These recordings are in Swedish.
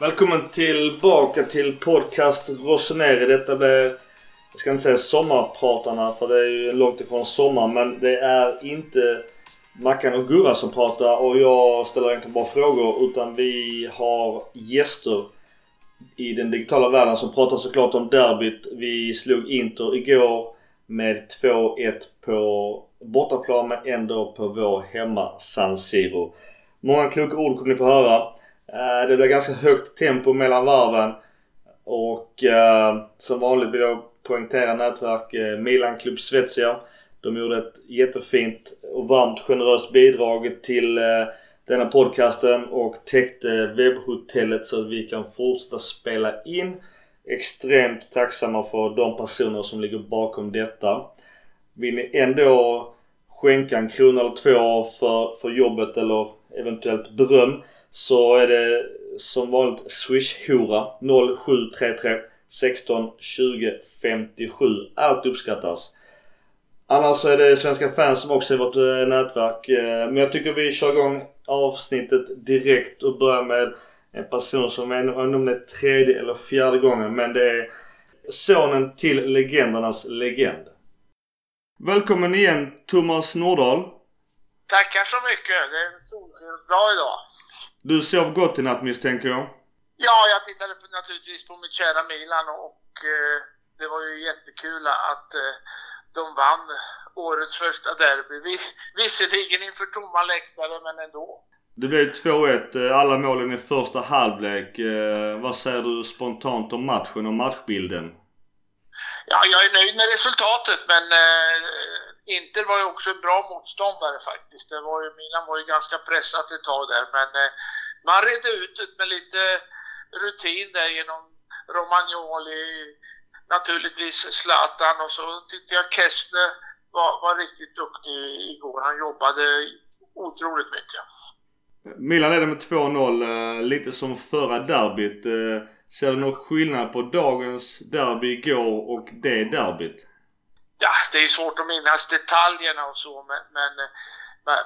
Välkommen tillbaka till podcast Rossoneri. Detta blir, jag ska inte säga sommarpratarna för det är ju långt ifrån sommar. Men det är inte Mackan och Gurra som pratar och jag ställer egentligen bara frågor. Utan vi har gäster i den digitala världen som pratar såklart om derbyt. Vi slog Inter igår med 2-1 på bortaplan men ändå på vår hemma San Siro. Många kloka ord kommer ni få höra. Eh, det blir ganska högt tempo mellan varven. Och eh, som vanligt vill jag poängtera nätverk eh, Milan Club Svezia. De gjorde ett jättefint och varmt generöst bidrag till eh, denna podcasten och täckte webbhotellet så att vi kan fortsätta spela in. Extremt tacksamma för de personer som ligger bakom detta. Vill ni ändå skänka en krona eller två för, för jobbet eller eventuellt beröm så är det som vanligt Swish-hora 0733 16 20 57. Allt uppskattas. Annars så är det svenska fans som också är vårt eh, nätverk. Eh, men jag tycker vi kör igång avsnittet direkt och börjar med en person som är om det är tredje eller fjärde gången. Men det är sonen till legendernas legend. Välkommen igen Thomas Nordahl. Tackar så mycket. Det är en solskensdag idag. Du sov gott i natt misstänker jag? Ja, jag tittade på, naturligtvis på mitt kära Milan och eh, det var ju jättekul att eh, de vann årets första derby. Vis, visserligen inför tomma läktare, men ändå. Det blev 2-1, eh, alla målen i första halvlek. Eh, vad säger du spontant om matchen och matchbilden? Ja, jag är nöjd med resultatet, men eh, Inter var ju också en bra motståndare faktiskt. Det var ju, Milan var ju ganska pressat ett tag där, men eh, man redde ut det med lite rutin där genom Romagnoli, naturligtvis Zlatan och så tyckte jag Kessler var, var riktigt duktig igår. Han jobbade otroligt mycket. Milan ledde med 2-0, eh, lite som förra derbyt. Eh, ser du någon skillnad på dagens derby igår och det derbyt? Ja, det är svårt att minnas detaljerna och så, men, men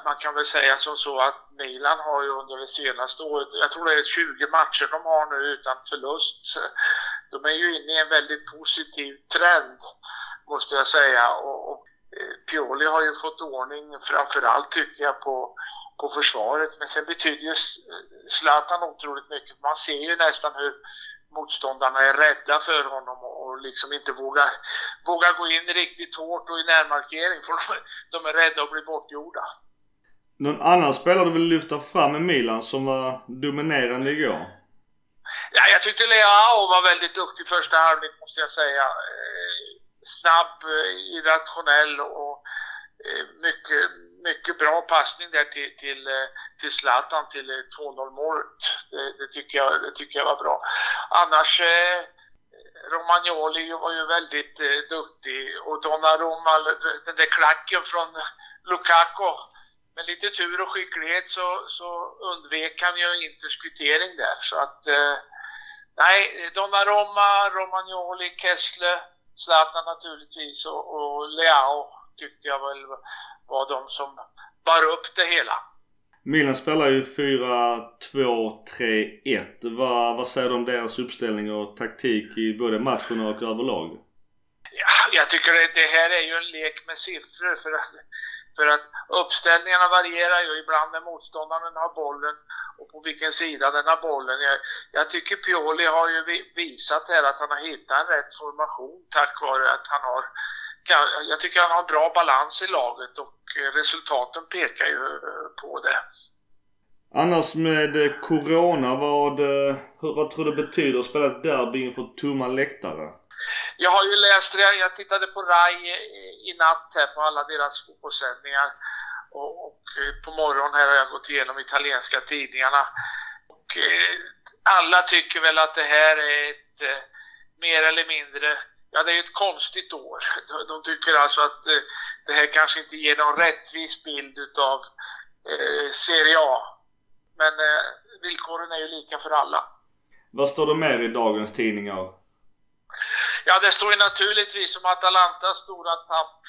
man kan väl säga som så att Milan har ju under det senaste året, jag tror det är 20 matcher de har nu utan förlust. De är ju inne i en väldigt positiv trend, måste jag säga. Och, och eh, Pioli har ju fått ordning framförallt tycker jag på, på försvaret. Men sen betyder ju Zlatan otroligt mycket. Man ser ju nästan hur motståndarna är rädda för honom och liksom inte vågar, vågar gå in riktigt hårt och i närmarkering för de är rädda att bli bortgjorda. Någon annan spelare du vill lyfta fram i Milan som var dominerande igår? Ja, jag tyckte Leao var väldigt duktig första halvlek måste jag säga. Eh, snabb, eh, irrationell och eh, mycket, mycket bra passning där till, till, eh, till Zlatan till eh, 2-0 målet. Det, det, tycker jag, det tycker jag var bra. Annars eh, Romagnoli var ju väldigt eh, duktig och Donnarumma, den där klacken från Lukaku. Med lite tur och skicklighet så, så undvek han ju Inters kvittering där. Så att, eh, nej, Donnarumma, Romagnoli, Kessler, Zlatan naturligtvis och, och Leao tyckte jag väl var de som bar upp det hela. Milan spelar ju 4-2-3-1. Vad, vad säger du om deras uppställning och taktik i både matchen och överlag? Ja, jag tycker det, det här är ju en lek med siffror för att, för att uppställningarna varierar ju ibland när motståndaren har bollen och på vilken sida den har bollen. Jag, jag tycker Pioli har ju visat här att han har hittat en rätt formation tack vare att han har jag tycker han har bra balans i laget och resultaten pekar ju på det. Annars med Corona, vad, vad tror du betyder att spela ett derby inför tomma läktare? Jag har ju läst det, jag tittade på RAI i natt här på alla deras fotbollssändningar och, och på morgonen här har jag gått igenom italienska tidningarna. Och alla tycker väl att det här är ett mer eller mindre Ja, det är ett konstigt år. De tycker alltså att eh, det här kanske inte ger någon rättvis bild utav eh, Serie A. Men eh, villkoren är ju lika för alla. Vad står det mer i dagens tidningar? Ja, det står ju naturligtvis om Atalantas stora tapp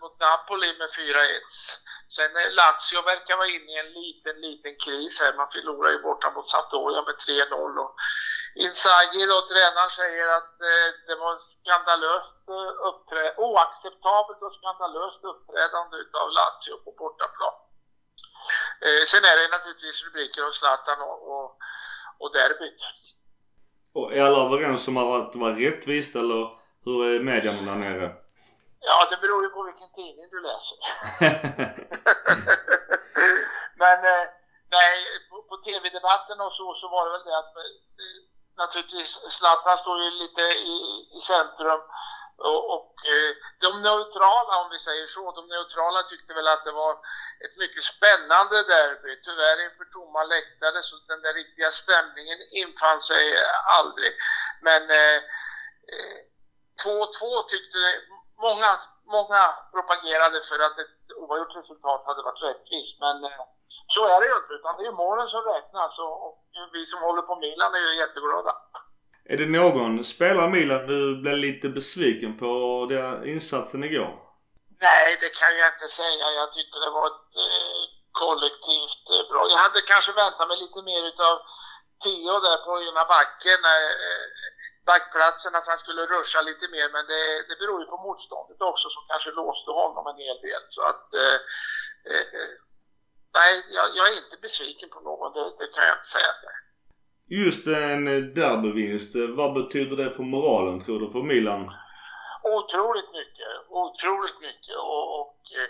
mot Napoli med 4-1. Sen Lazio verkar vara inne i en liten, liten kris här. Man förlorar ju borta mot Sampdoria med 3-0. Och Inzaghi, då, tränaren, säger att eh, det var skandalöst eh, uppträdande, oacceptabelt och skandalöst uppträdande utav Lazio på bortaplan. Eh, sen är det naturligtvis rubriker om Zlatan och, och, och derbyt. Och är alla överens om att det var rättvist eller hur är medierna där nere? Ja, det beror ju på vilken tidning du läser. Men eh, nej, på, på tv-debatten och så, så var det väl det att eh, naturligtvis Zlatan står ju lite i, i centrum och, och eh, de neutrala, om vi säger så, de neutrala tyckte väl att det var ett mycket spännande derby. Tyvärr inför tomma läktare så den där riktiga stämningen infann sig aldrig. Men 2-2 eh, eh tyckte många, många propagerade för att ett oavgjort resultat hade varit rättvist. Men eh, så är det ju inte, utan det är målen som räknas och, och vi som håller på Milan är ju jätteglada. Är det någon spelare i Milan du blev lite besviken på den insatsen igår? Nej, det kan jag inte säga. Jag tycker det var ett eh, kollektivt eh, bra. Jag hade kanske väntat mig lite mer utav Tio där på ena backen, eh, backplatsen, att han skulle ruscha lite mer. Men det, det beror ju på motståndet också som kanske låste honom en hel del. Så att eh, eh nej, jag, jag, är inte besviken på någon. Det, det kan jag inte säga. Just en derbyvinst, vad betyder det för moralen tror du för Milan? Otroligt mycket, otroligt mycket och, och eh,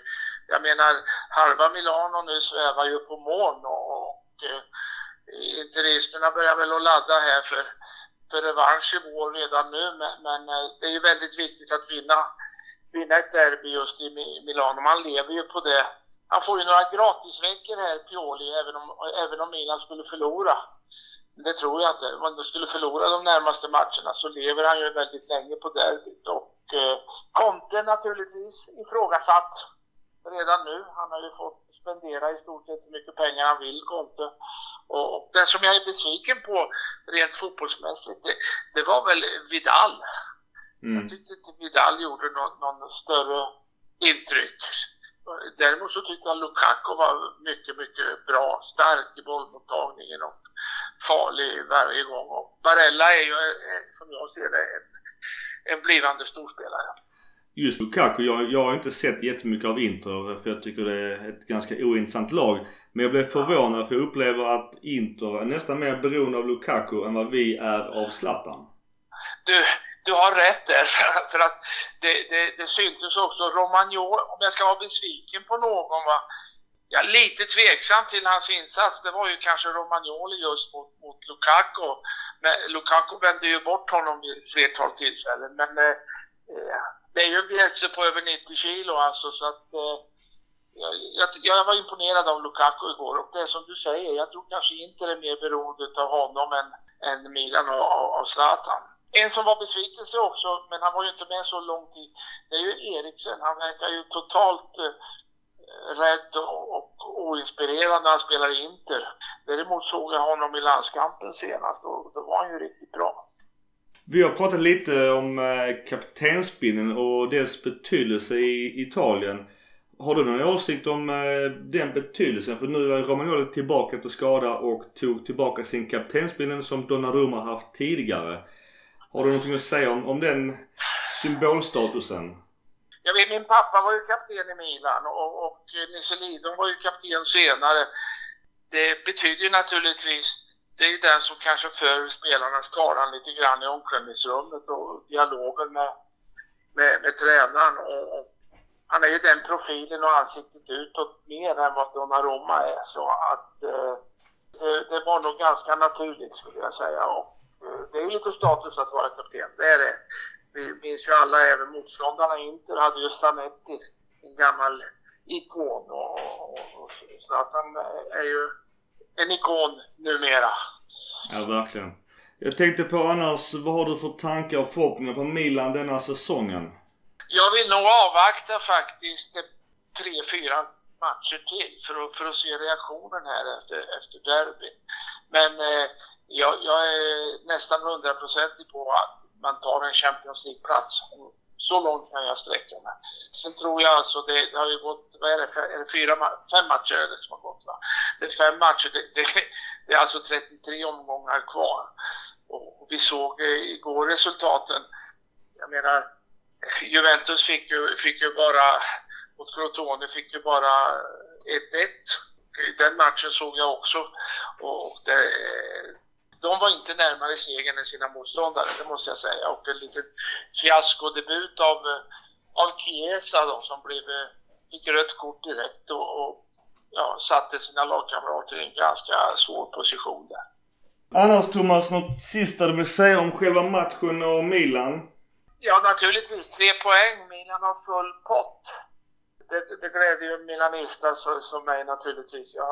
jag menar halva Milano nu svävar ju på moln och, och eh, interisterna börjar väl att ladda här för, för revansch i vår redan nu men, men eh, det är ju väldigt viktigt att vinna, vinna ett derby just i Milano. Man lever ju på det. Han får ju några gratisveckor här, Pioli, även om, även om Milan skulle förlora. Det tror jag inte. Om de skulle förlora de närmaste matcherna så lever han ju väldigt länge på derbyt. Och eh, Conte naturligtvis ifrågasatt redan nu. Han har ju fått spendera i stort sett hur mycket pengar han vill, Conte. Och den som jag är besviken på rent fotbollsmässigt, det, det var väl Vidal. Mm. Jag tyckte inte Vidal gjorde någon, någon större intryck. Däremot så tyckte jag Lukaku var mycket, mycket bra, stark i bollmottagningen och farlig varje gång. Och Barella är ju, eh, som jag ser det, en, en blivande storspelare. Just Lukaku, jag, jag har inte sett jättemycket av Inter för jag tycker det är ett ganska ointressant lag. Men jag blev förvånad för jag upplever att Inter är nästan mer beroende av Lukaku än vad vi är av Zlatan. Du, du har rätt där för att det, det, det syntes också. Romagnol, om jag ska vara besviken på någon va. Jag är lite tveksam till hans insats. Det var ju kanske Romagnoli just mot, mot Lukaku. Men Lukaku vände ju bort honom vid ett flertal tillfällen. Men eh, eh det är ju en bjässe på över 90 kilo alltså så att eh, jag, jag, var imponerad av Lukaku igår och det är som du säger, jag tror kanske inte det är mer beroende av honom än, än Milan och av Zlatan. En som var besvikelse också, men han var ju inte med så lång tid, det är ju Eriksen. Han verkar ju totalt eh, rädd och, oinspirerad när han spelar i Inter. Däremot såg jag honom i landskampen senast och då var han ju riktigt bra. Vi har pratat lite om eh, kaptensbindeln och dess betydelse i Italien. Har du någon åsikt om eh, den betydelsen? För nu är Romagnoli tillbaka efter skada och tog tillbaka sin kaptensbindel som Donnarumma haft tidigare. Har du någonting att säga om, om den symbolstatusen? Jag vet, min pappa var ju kapten i Milan och, och Nisse Lidon var ju kapten senare. Det betyder ju naturligtvis, det är ju den som kanske för spelarnas talan lite grann i omklädningsrummet och dialogen med, med, med tränaren. Och, och, han är ju den profilen och ansiktet utåt mer än vad Donnarumma är. Så att eh, det, det, var nog ganska naturligt skulle jag säga. Och, det är lite status att vara kapten, det är det. Vi minns ju alla, även motståndarna Inter hade ju Zanetti, en gammal ikon. Och, och, så att han är ju en ikon numera. Ja, verkligen. Jag tänkte på annars, vad har du för tankar och förhoppningar på Milan denna säsongen? Jag vill nog avvakta faktiskt tre, fyra matcher till för att, för att se reaktionen här efter, efter derbyn. Men eh, jag, jag är nästan hundraprocentig på att man tar en Champions League-plats. Så långt kan jag sträcka mig. Sen tror jag alltså, det, det har ju gått, vad är det, är det fyra, fem matcher är det som har gått va? Det är fem matcher, det, det, det är alltså 33 omgångar kvar. Och vi såg eh, igår resultaten. Jag menar, Juventus fick ju, fick ju bara, mot Crotone fick ju bara 1-1. Den matchen såg jag också. Och det, de var inte närmare segern än sina motståndare, det måste jag säga. Och en liten fiaskodebut av, av Chiesa då, som blev, fick rött kort direkt och, och ja, satte sina lagkamrater i en ganska svår position där. Annars Thomas, något sista du vill säga om själva matchen och Milan? Ja, naturligtvis. Tre poäng. Milan har full pott. Det, det gläder ju Milanista som mig naturligtvis. Jag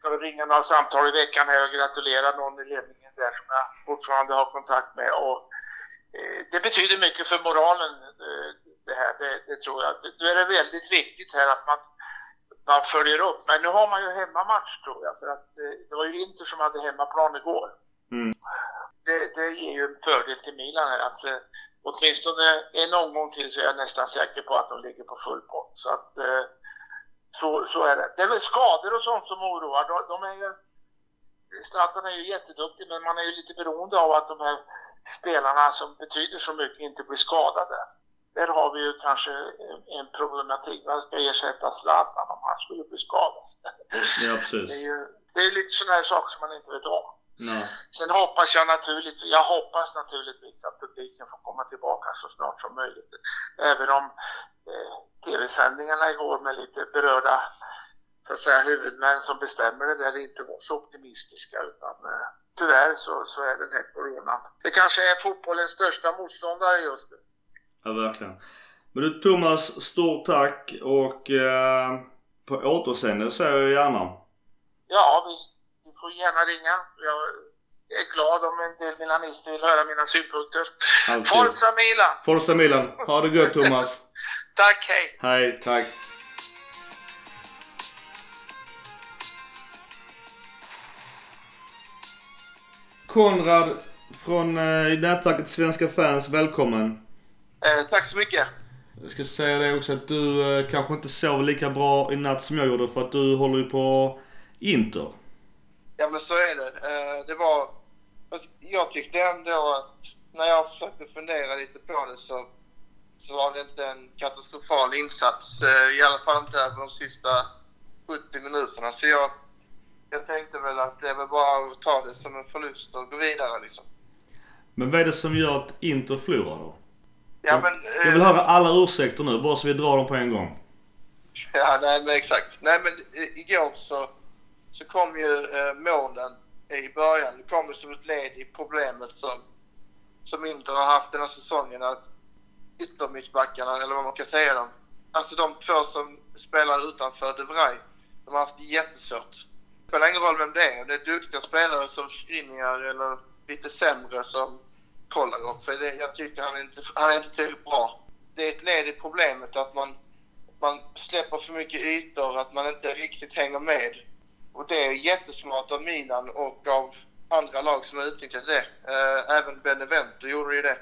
ska väl ringa några samtal i veckan här och gratulera någon i ledningen där som jag fortfarande har kontakt med. Och, eh, det betyder mycket för moralen eh, det här, det, det tror jag. Nu är det väldigt viktigt här att man, man följer upp. Men nu har man ju hemmamatch tror jag, för att eh, det var ju Inter som hade hemmaplan igår. Mm. Det, det ger ju en fördel till Milan här att eh, åtminstone en omgång till så är jag nästan säker på att de ligger på full pott. Så att så, så är det. Det är väl skador och sånt som oroar. De, de är ju, Zlatan är ju jätteduktig men man är ju lite beroende av att de här spelarna som betyder så mycket inte blir skadade. Där har vi ju kanske en problematik. Man ska ersätta Zlatan om han skulle bli skadad. Ja, precis. Det är, ju, det är lite sådana här saker som man inte vet om. No. Sen hoppas jag naturligtvis, jag hoppas naturligtvis att publiken får komma tillbaka så snart som möjligt. Även om eh, tv-sändningarna igår med lite berörda så att säga, huvudmän som bestämmer det där inte var så optimistiska utan eh, tyvärr så, så är den här coronan. Det kanske är fotbollens största motståndare just nu. Ja, verkligen. Men du Thomas, stort tack och eh, på återseende säger jag gärna. Ja, vi, får gärna ringa. Jag är glad om en del milanister vill höra mina synpunkter. Alltid. Forza Milan! Forza Milan! Ha det gött Thomas! tack, hej! Hej, tack! Konrad från eh, nätverket Svenska fans, välkommen! Eh, tack så mycket! Jag ska säga det också att du eh, kanske inte sov lika bra i natt som jag gjorde för att du håller ju på Inter. Ja men så är det. Eh, det var... Jag tyckte ändå att när jag försökte fundera lite på det så, så var det inte en katastrofal insats. Eh, I alla fall inte över de sista 70 minuterna. Så jag, jag tänkte väl att det var bara att ta det som en förlust och gå vidare liksom. Men vad är det som gör att Inter förlorar då? Ja, men, jag vill höra alla ursäkter nu, bara så vi drar dem på en gång. Ja, nej men exakt. Nej men igår så så kom ju eh, målen i början. Det kom ju som ett led i problemet som, som Inter har haft den här säsongen. Att yttermittbackarna, eller vad man kan säga dem. Alltså de två som spelar utanför De Vrij, de har haft det jättesvårt. Det spelar ingen roll vem det är. Om det är duktiga spelare som Skriniar eller lite sämre som Kolarov. För det, jag tycker han är inte, han är inte tillräckligt bra. Det är ett led i problemet att man, man släpper för mycket ytor, att man inte riktigt hänger med. Och det är jättesmart av Milan och av andra lag som har utnyttjat det. Eh, även Benevento gjorde ju det.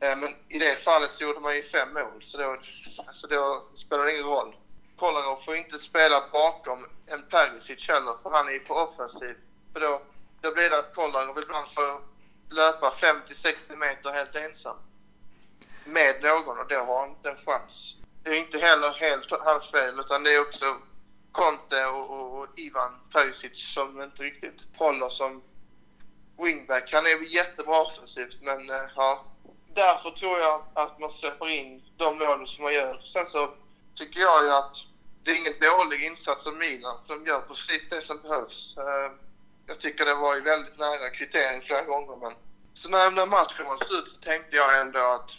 Eh, men i det fallet så gjorde man ju fem mål, så då, alltså då spelar det ingen roll. Kolarov får inte spela bakom en Perisic heller, för han är ju för offensiv. För då, då blir det att Kolarov ibland får löpa 50-60 meter helt ensam. Med någon och då har han inte en chans. Det är inte heller helt hans fel, utan det är också Conte och, och, och Ivan Perisic som inte riktigt håller som wingback. Han är jättebra offensivt men eh, ja, därför tror jag att man släpper in de målen som man gör. Sen så tycker jag ju att det är ingen dålig insats av Milan. De gör precis det som behövs. Eh, jag tycker det var ju väldigt nära kvittering flera gånger men så när, när matchen var slut så tänkte jag ändå att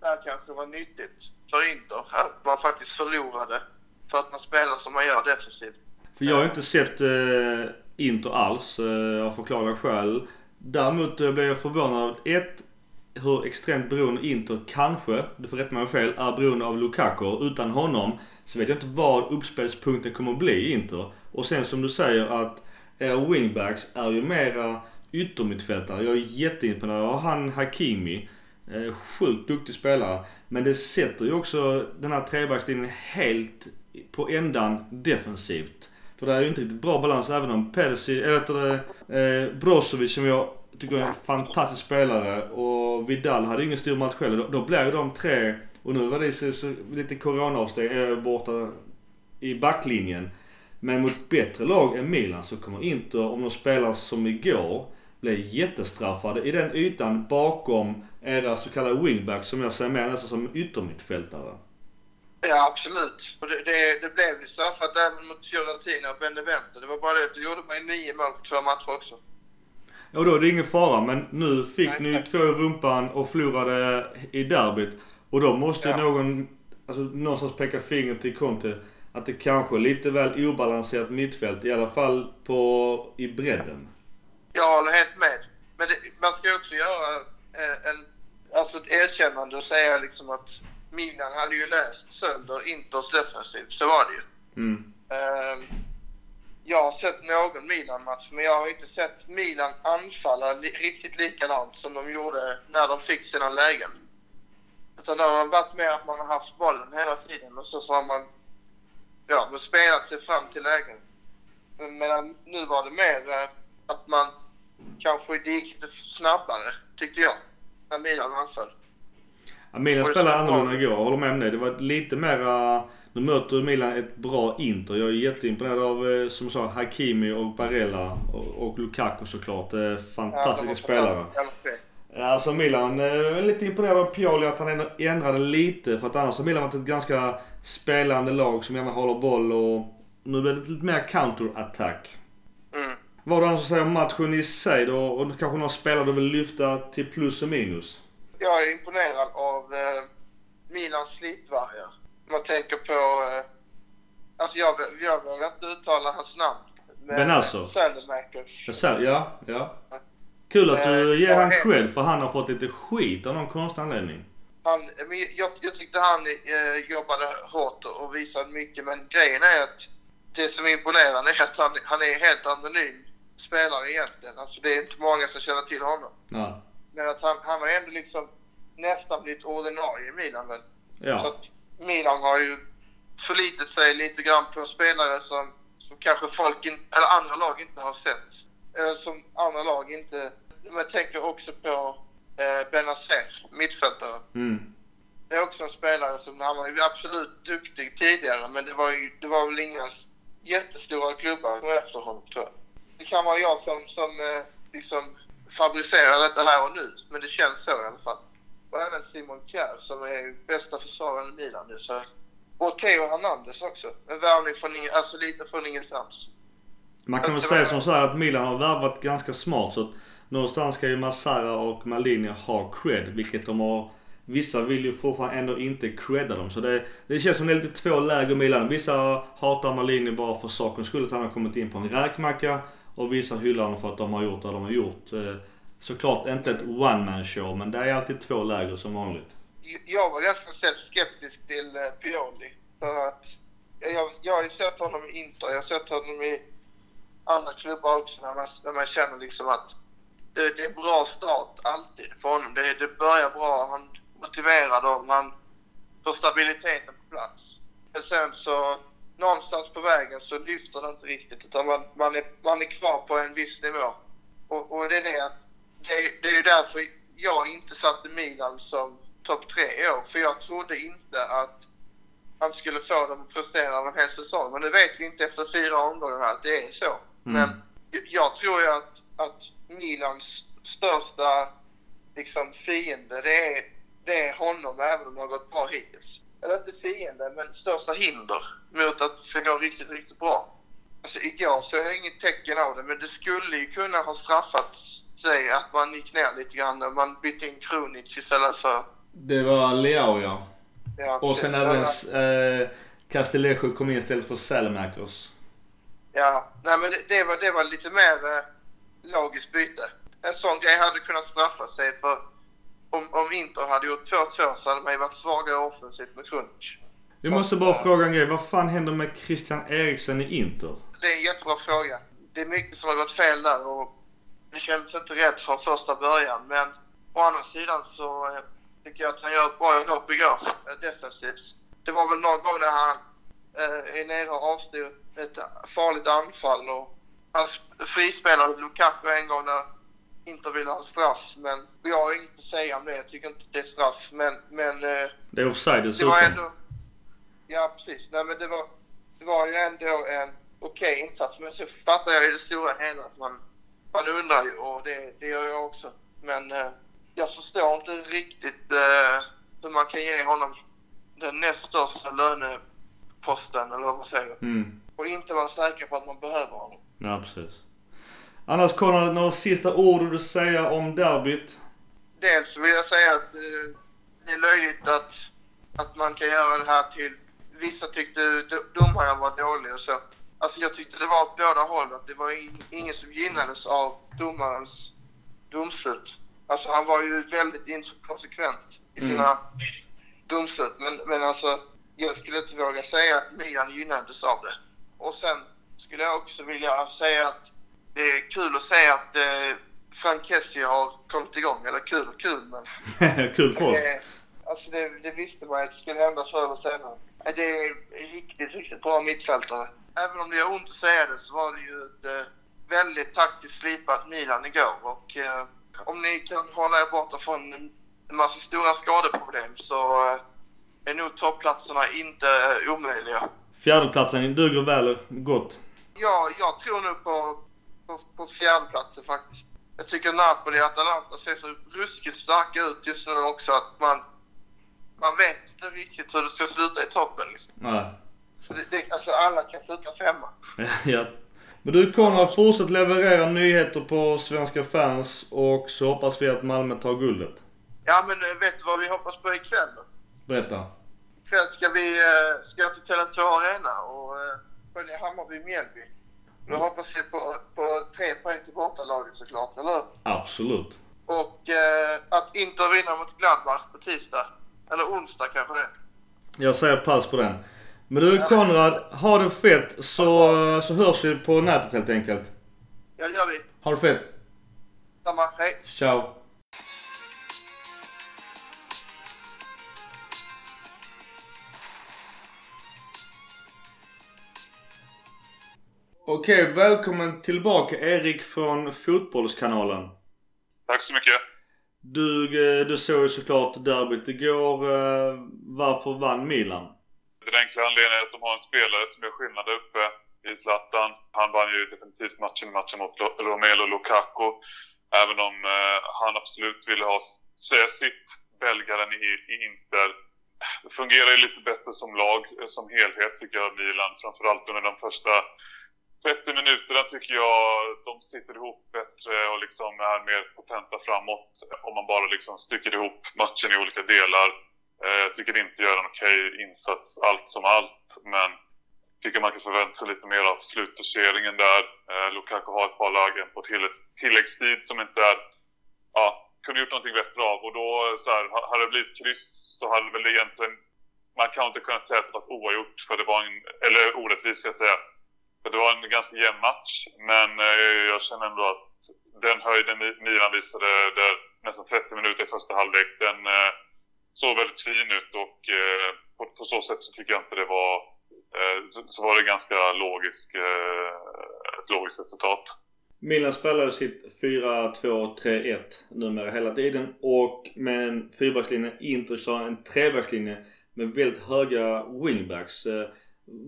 det här kanske var nyttigt för Inter. Att man faktiskt förlorade för att man spelar som man gör defensivt. För jag har inte sett eh, Inter alls eh, av förklarliga skäl. Däremot eh, blev jag förvånad. Ett, hur extremt beroende Inter kanske, du får rätta mig om fel, är beroende av Lukaku. Utan honom så vet jag inte vad uppspelspunkten kommer att bli i Inter. Och sen som du säger att era wingbacks är ju mera yttermittfältare. Jag är jätteimponerad av han Hakimi. Eh, sjukt duktig spelare. Men det sätter ju också den här trebackslinjen helt på ändan defensivt. För det är ju inte riktigt bra balans även om Persi, eller heter det, eh, Brozovic som jag tycker är en fantastisk spelare och Vidal hade ju ingen stor match själv. Då, då blir ju de tre, och nu var det så, så, lite coronaavsteg eh, borta i backlinjen. Men mot bättre lag än Milan så kommer Inter, om de spelar som igår, bli jättestraffade i den ytan bakom era så kallade wingbacks som jag ser mer nästan som yttermittfältare. Ja, absolut. Och det, det, det blev ju straffat även mot Fiorentina och Benevento. Det var bara det att du gjorde mig nio mål på två matcher också. Ja, då är det ingen fara. Men nu fick Nej, ni två i rumpan och förlorade i derbyt. Och då måste ja. någon, alltså någonstans peka finger till Conte att det kanske är lite väl obalanserat mittfält. I alla fall på, i bredden. Jag håller helt med. Men det, man ska också göra eh, en, alltså ett erkännande och säga liksom att Milan hade ju läst sönder Inters defensiv. Så var det ju. Mm. Uh, jag har sett någon Milan-match, men jag har inte sett Milan anfalla li riktigt likadant som de gjorde när de fick sina lägen. Utan det har varit mer att man har haft bollen hela tiden och så, så har man ja, men spelat sig fram till lägen. Men nu var det mer uh, att man kanske gick lite snabbare, tyckte jag, när Milan anföll. Milan spelade annorlunda igår, jag håller med om det. Det var lite mera... Nu möter Milan ett bra Inter. Jag är jätteimponerad av, eh, som jag sa, Hakimi och Barella och, och Lukaku såklart. Fantastiska ja, spelare. Alltså Milan, är lite imponerad av Pioli att han ändrade lite. För att annars har Milan varit ett ganska spelande lag som gärna håller boll och nu blir det lite mer counter-attack. Mm. Vad har du annars att säga om matchen i sig då? Och kanske några spelare du vill lyfta till plus och minus? Jag är imponerad av eh, Milans slitvargar. Man tänker på... Eh, alltså jag, jag vågar inte uttala hans namn. Men alltså? Salamakers. Ja, ja. Kul att du eh, ger han cred för han har fått lite skit av någon konstig anledning. Han, jag, jag tyckte han eh, jobbade hårt och visade mycket men grejen är att det som är imponerande är att han, han är helt anonym spelare egentligen. Alltså det är inte många som känner till honom. Ja. Men att han, han har ändå liksom nästan blivit ordinarie i Milan väl. Ja. Så Milan har ju förlitat sig lite grann på spelare som, som kanske folk in, eller andra lag inte har sett. Eller som andra lag inte... Man tänker också på eh, Benazer, mittfältare. Mm. Det är också en spelare som, han var ju absolut duktig tidigare men det var ju, det var väl inga jättestora klubbar efter honom tror jag. Det kan vara jag som, som eh, liksom fabricerar detta här och nu, men det känns så i alla fall. Och även Simon Kjär som är bästa försvararen i Milan nu. Så. Och Theo Hernandez också. En värvning från, alltså lite från ingenstans. Man kan väl säga som så att Milan har värvat ganska smart. Så att någonstans ska ju Massara och Malini ha cred, vilket de har Vissa vill ju fortfarande ändå inte credda dem. Så det, det känns som det är lite två läger Milan. Vissa hatar Malini bara för sakens skull att han har kommit in på en räkmacka. Och vissa hyllar honom för att de har gjort det de har gjort. Eh, Såklart inte ett one man show, men det är alltid två läger som vanligt. Jag var ganska skeptisk till eh, Pioli. För att jag, jag har ju sett honom i Inter, jag har sett honom i andra klubbar också när man, när man känner liksom att det, det är en bra start alltid för honom. Det, det börjar bra, han motiverar dem, han får stabiliteten på plats. Men sen så någonstans på vägen så lyfter det inte riktigt utan man, man, är, man är kvar på en viss nivå. Och, och det är det att det, det är därför jag inte satte Milan som topp tre i år. För jag trodde inte att han skulle få dem att prestera en hel säsong. Men det vet vi inte efter fyra omgångar att det är så. Mm. Men jag tror ju att, att Milans största liksom, fiende, det är, det är honom även om det har gått bra hittills. Eller inte fiende, men största hinder mot att det ska gå riktigt, riktigt bra. Alltså igår så jag inget tecken av det, men det skulle ju kunna ha straffats sig att man gick ner lite grann när man bytte in Krunic istället för... Det var Leao ja. ja och sen även eh, Castillejo kom in istället för Salamakers. Ja, nej men det, det, var, det var lite mer eh, logiskt byte. En sån grej hade kunnat straffa sig för om, om Inter hade gjort 2-2 så hade man ju varit svagare offensivt med Krunic. Jag måste bara äh, fråga en grej. Vad fan händer med Christian Eriksen i Inter? Det är en jättebra fråga. Det är mycket som har gått fel där och det kändes inte rätt från första början. Men å andra sidan så eh, tycker jag att han gör ett bra jobb igår, eh, defensivt. Det var väl någon gång när han eh, nere och avstyr ett farligt anfall och han frispelade Lukaku en gång när Inter ville ha straff. Men jag har inget att säga om det. Jag tycker inte det är straff. Men, men eh, Det är offside det dessutom. var ändå... Ja, precis. Nej, men det var, det var ju ändå en okej insats. Men så fattar jag i det stora hela att man, man undrar ju och det, det gör jag också. Men eh, jag förstår inte riktigt eh, hur man kan ge honom den näst största löneposten, eller vad man säger. Mm. Och inte vara säker på att man behöver honom. Ja, precis. Annars Konrad, några sista ord du vill säga om derbyt? Dels vill jag säga att eh, det är löjligt att, att man kan göra det här till... Vissa tyckte do- domaren var dålig och så. Alltså jag tyckte det var åt båda håll. Att det var in, ingen som gynnades av domarens domslut. Alltså han var ju väldigt inkonsekvent i sina domslut. Men, men alltså jag skulle inte våga säga att Milan gynnades av det. Och sen skulle jag också vilja säga att det är kul att säga att eh, Frank Kessie har kommit igång. Eller kul och kul men... Kul för oss. Eh, alltså det, det visste man att det skulle hända förr eller senare. Det är riktigt, riktigt bra mittfältare. Även om det gör ont att säga det så var det ju ett väldigt taktiskt slipat Milan igår. Och eh, om ni kan hålla er borta från en massa stora skadeproblem så eh, är nog toppplatserna inte eh, omöjliga. Fjärdeplatsen duger väl gott. Ja, jag tror nu på, på, på fjärdeplatsen faktiskt. Jag tycker Napoli och Atalanta ser så ruskigt starka ut just nu också att man, man vet inte riktigt hur det ska sluta i toppen. Liksom. Nej. Så det, det, alltså alla kan sluta femma. ja. Men du Konrad, fortsätt leverera nyheter på Svenska fans och så hoppas vi att Malmö tar guldet. Ja men eh, vet du vad vi hoppas på ikväll då? Berätta. Ikväll ska vi eh, ska jag till Tele2 Arena och eh, följa Hammarby-Mjällby. Då hoppas vi på, på tre poäng till bortalaget såklart, eller hur? Absolut. Och eh, att Inter vinner mot Gladbach på tisdag. Eller onsdag kanske det. Jag säger pass på den. Men du Konrad, ha det fett så, så hörs vi på nätet helt enkelt. Ja, det gör vi. Ha det fett. Samma. Hej. Ciao. Okej, välkommen tillbaka Erik från Fotbollskanalen. Tack så mycket. Du, eh, du såg ju såklart derbyt igår. Eh, Varför vann Milan? Den enkla anledningen är att de har en spelare som gör skillnad där uppe i Zlatan. Han vann ju definitivt matchen, matchen mot Romelu Lukaku. Även om eh, han absolut ville ha säga sitt, belgaren i, i Inter. Det fungerar ju lite bättre som lag, eh, som helhet tycker jag, Milan. Framförallt under de första 30 minuterna tycker jag de sitter ihop bättre och liksom är mer potenta framåt. Om man bara liksom stycker ihop matchen i olika delar. Eh, jag tycker inte gör en okej insats allt som allt, men tycker man kan förvänta sig lite mer av slutdoseringen där. Eh, Lukaku har ett par lägen på tilläggs, tilläggstid som inte är, ja, kunde gjort någonting bättre av. Och då, så här, hade det blivit kryss så hade väl egentligen, man kan inte kunna säga att det var oavgjort, för det var en, eller orättvist ska jag säga. För det var en ganska jämn match, men eh, jag känner ändå att den höjden Milan visade där nästan 30 minuter i första halvlek, den eh, såg väldigt fin ut och eh, på, på så sätt så tycker jag inte det var eh, så, så var det ganska logisk, eh, ett logiskt resultat. Milan spelar ju sitt 4-2-3-1 numera hela tiden och med en fyrbackslinje. Inter kör en trebackslinje med väldigt höga wingbacks. Eh,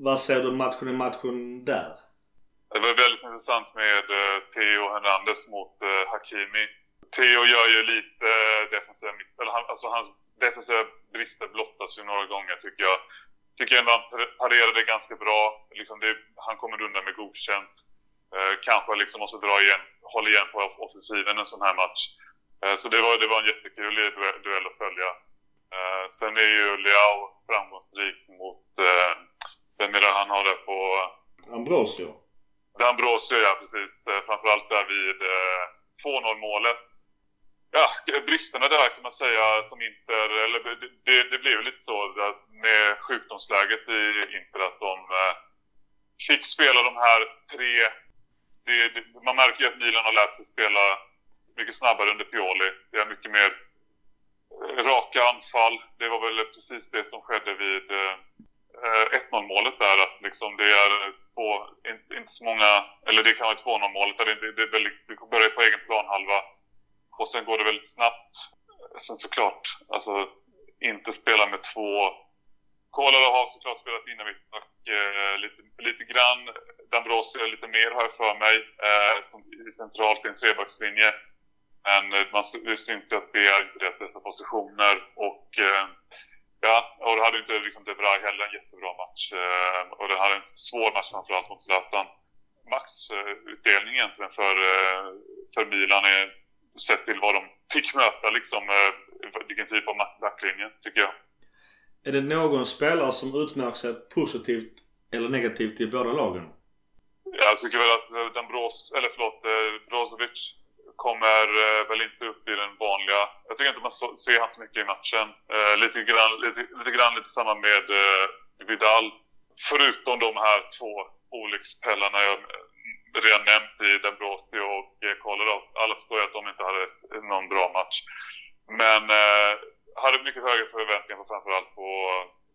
vad ser du matchen i matchen där? Det var väldigt intressant med eh, Theo Hernandez mot Hakimi. Theo gör ju lite defensiva mitt, eller han, alltså hans defensiva brister blottas ju några gånger tycker jag. Tycker ändå han par- parerade ganska bra. Liksom det, han kommer undan med godkänt. Eh, kanske liksom måste dra igen, hålla igen på off- offensiven en sån här match. Eh, så det var, det var en jättekul duell, att följa. Eh, sen är ju Leao framgångsrik mot, eh, vem är det han har där på Ambrosio. D'Ambrosio, ja precis. Eh, Framförallt där vid eh, 2-0 målet. Ja, bristerna där kan man säga som Inter, eller det, det, det blev ju lite så med sjukdomsläget i Inter att de eh, fick spela de här tre... Det, det, man märker ju att Milan har lärt sig spela mycket snabbare under Pioli. Det är mycket mer eh, raka anfall. Det var väl precis det som skedde vid eh, 1-0 målet där. Att liksom det är två, inte, inte så många, eller det kan vara 2-0 målet. Det, det, det, det börjar på egen planhalva och sen går det väldigt snabbt. Sen såklart, alltså inte spela med två Kolarov har såklart spelat in och eh, lite, lite grann. Dambrosio lite mer har jag för mig. Eh, centralt i en trebackslinje. Men eh, man, det syns ju att det är inte deras bästa positioner. Och eh, ja, och då hade inte liksom De heller en jättebra match. Eh, och den hade en svår match framförallt mot Zlatan. Maxutdelning eh, egentligen för, eh, för Milan är sett till vad de fick möta liksom, eh, vilken typ av backlinje, tycker jag. Är det någon spelare som utmärker sig positivt eller negativt i båda lagen? Jag tycker väl att Dambros, eller förlåt, Brozovic kommer eh, väl inte upp i den vanliga... Jag tycker inte man ser han så mycket i matchen. Eh, lite, grann, lite, lite grann lite samma med eh, Vidal. Förutom de här två olyckspellarna jag redan nämnt i Dembrosi och Kolarov. Alla förstår ju att de inte hade någon bra match. Men eh, hade mycket högre förväntningar på framförallt på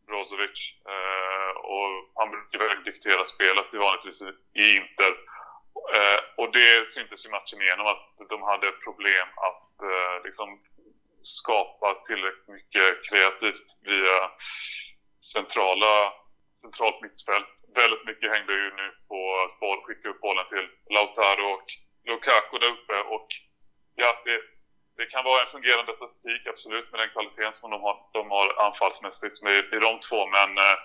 Brozovic. Eh, och han brukar väl diktera spelet i vanligtvis i Inter. Eh, och det syntes i matchen igenom att de hade problem att eh, liksom skapa tillräckligt mycket kreativt via centrala, centralt mittfält. Väldigt mycket hängde ju nu på att boll, skicka upp bollen till Lautaro och Lukaku där uppe. Och ja, det, det kan vara en fungerande taktik, absolut, med den kvaliteten som de har, de har anfallsmässigt med, i de två. Men eh,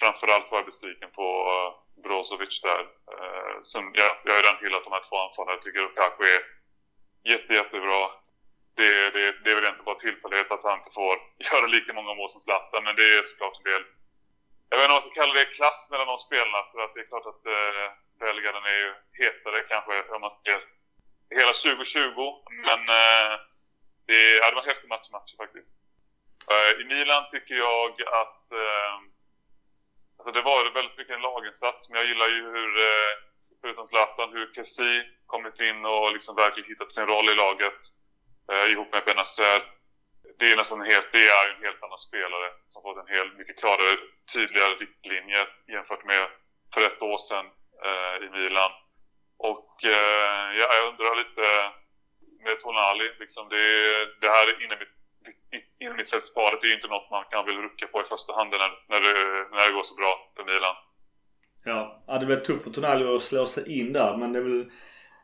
framförallt var jag besviken på eh, Brozovic där. Eh, som, ja, jag har redan hyllat de här två anfallarna. Jag tycker Lukaku är jätte, jättebra. Det, det, det är väl inte bara tillfällighet att han inte får göra lika många mål som Zlatan, men det är såklart en del... Jag vet inte om man ska kalla det klass mellan de spelarna, för att det är klart att eh, belgaren är ju hetare kanske om man ser hela 2020. Men eh, det, ja, det var häftig match, match faktiskt. Eh, I Milan tycker jag att eh, alltså det var väldigt mycket en laginsats, men jag gillar ju hur, eh, förutom Zlatan, hur Kessi kommit in och liksom verkligen hittat sin roll i laget eh, ihop med Benazer. Det är nästan helt, det är en helt annan spelare som fått en helt mycket klarare, tydligare riktlinje jämfört med för ett år sedan eh, i Milan. Och eh, ja, jag undrar lite med Tonali, liksom det, det här inom mitt innermittfältsparet är ju inte något man kan väl rucka på i första hand när, när, det, när det går så bra för Milan. Ja, ja det blir tufft för Tonali att slå sig in där men det är väl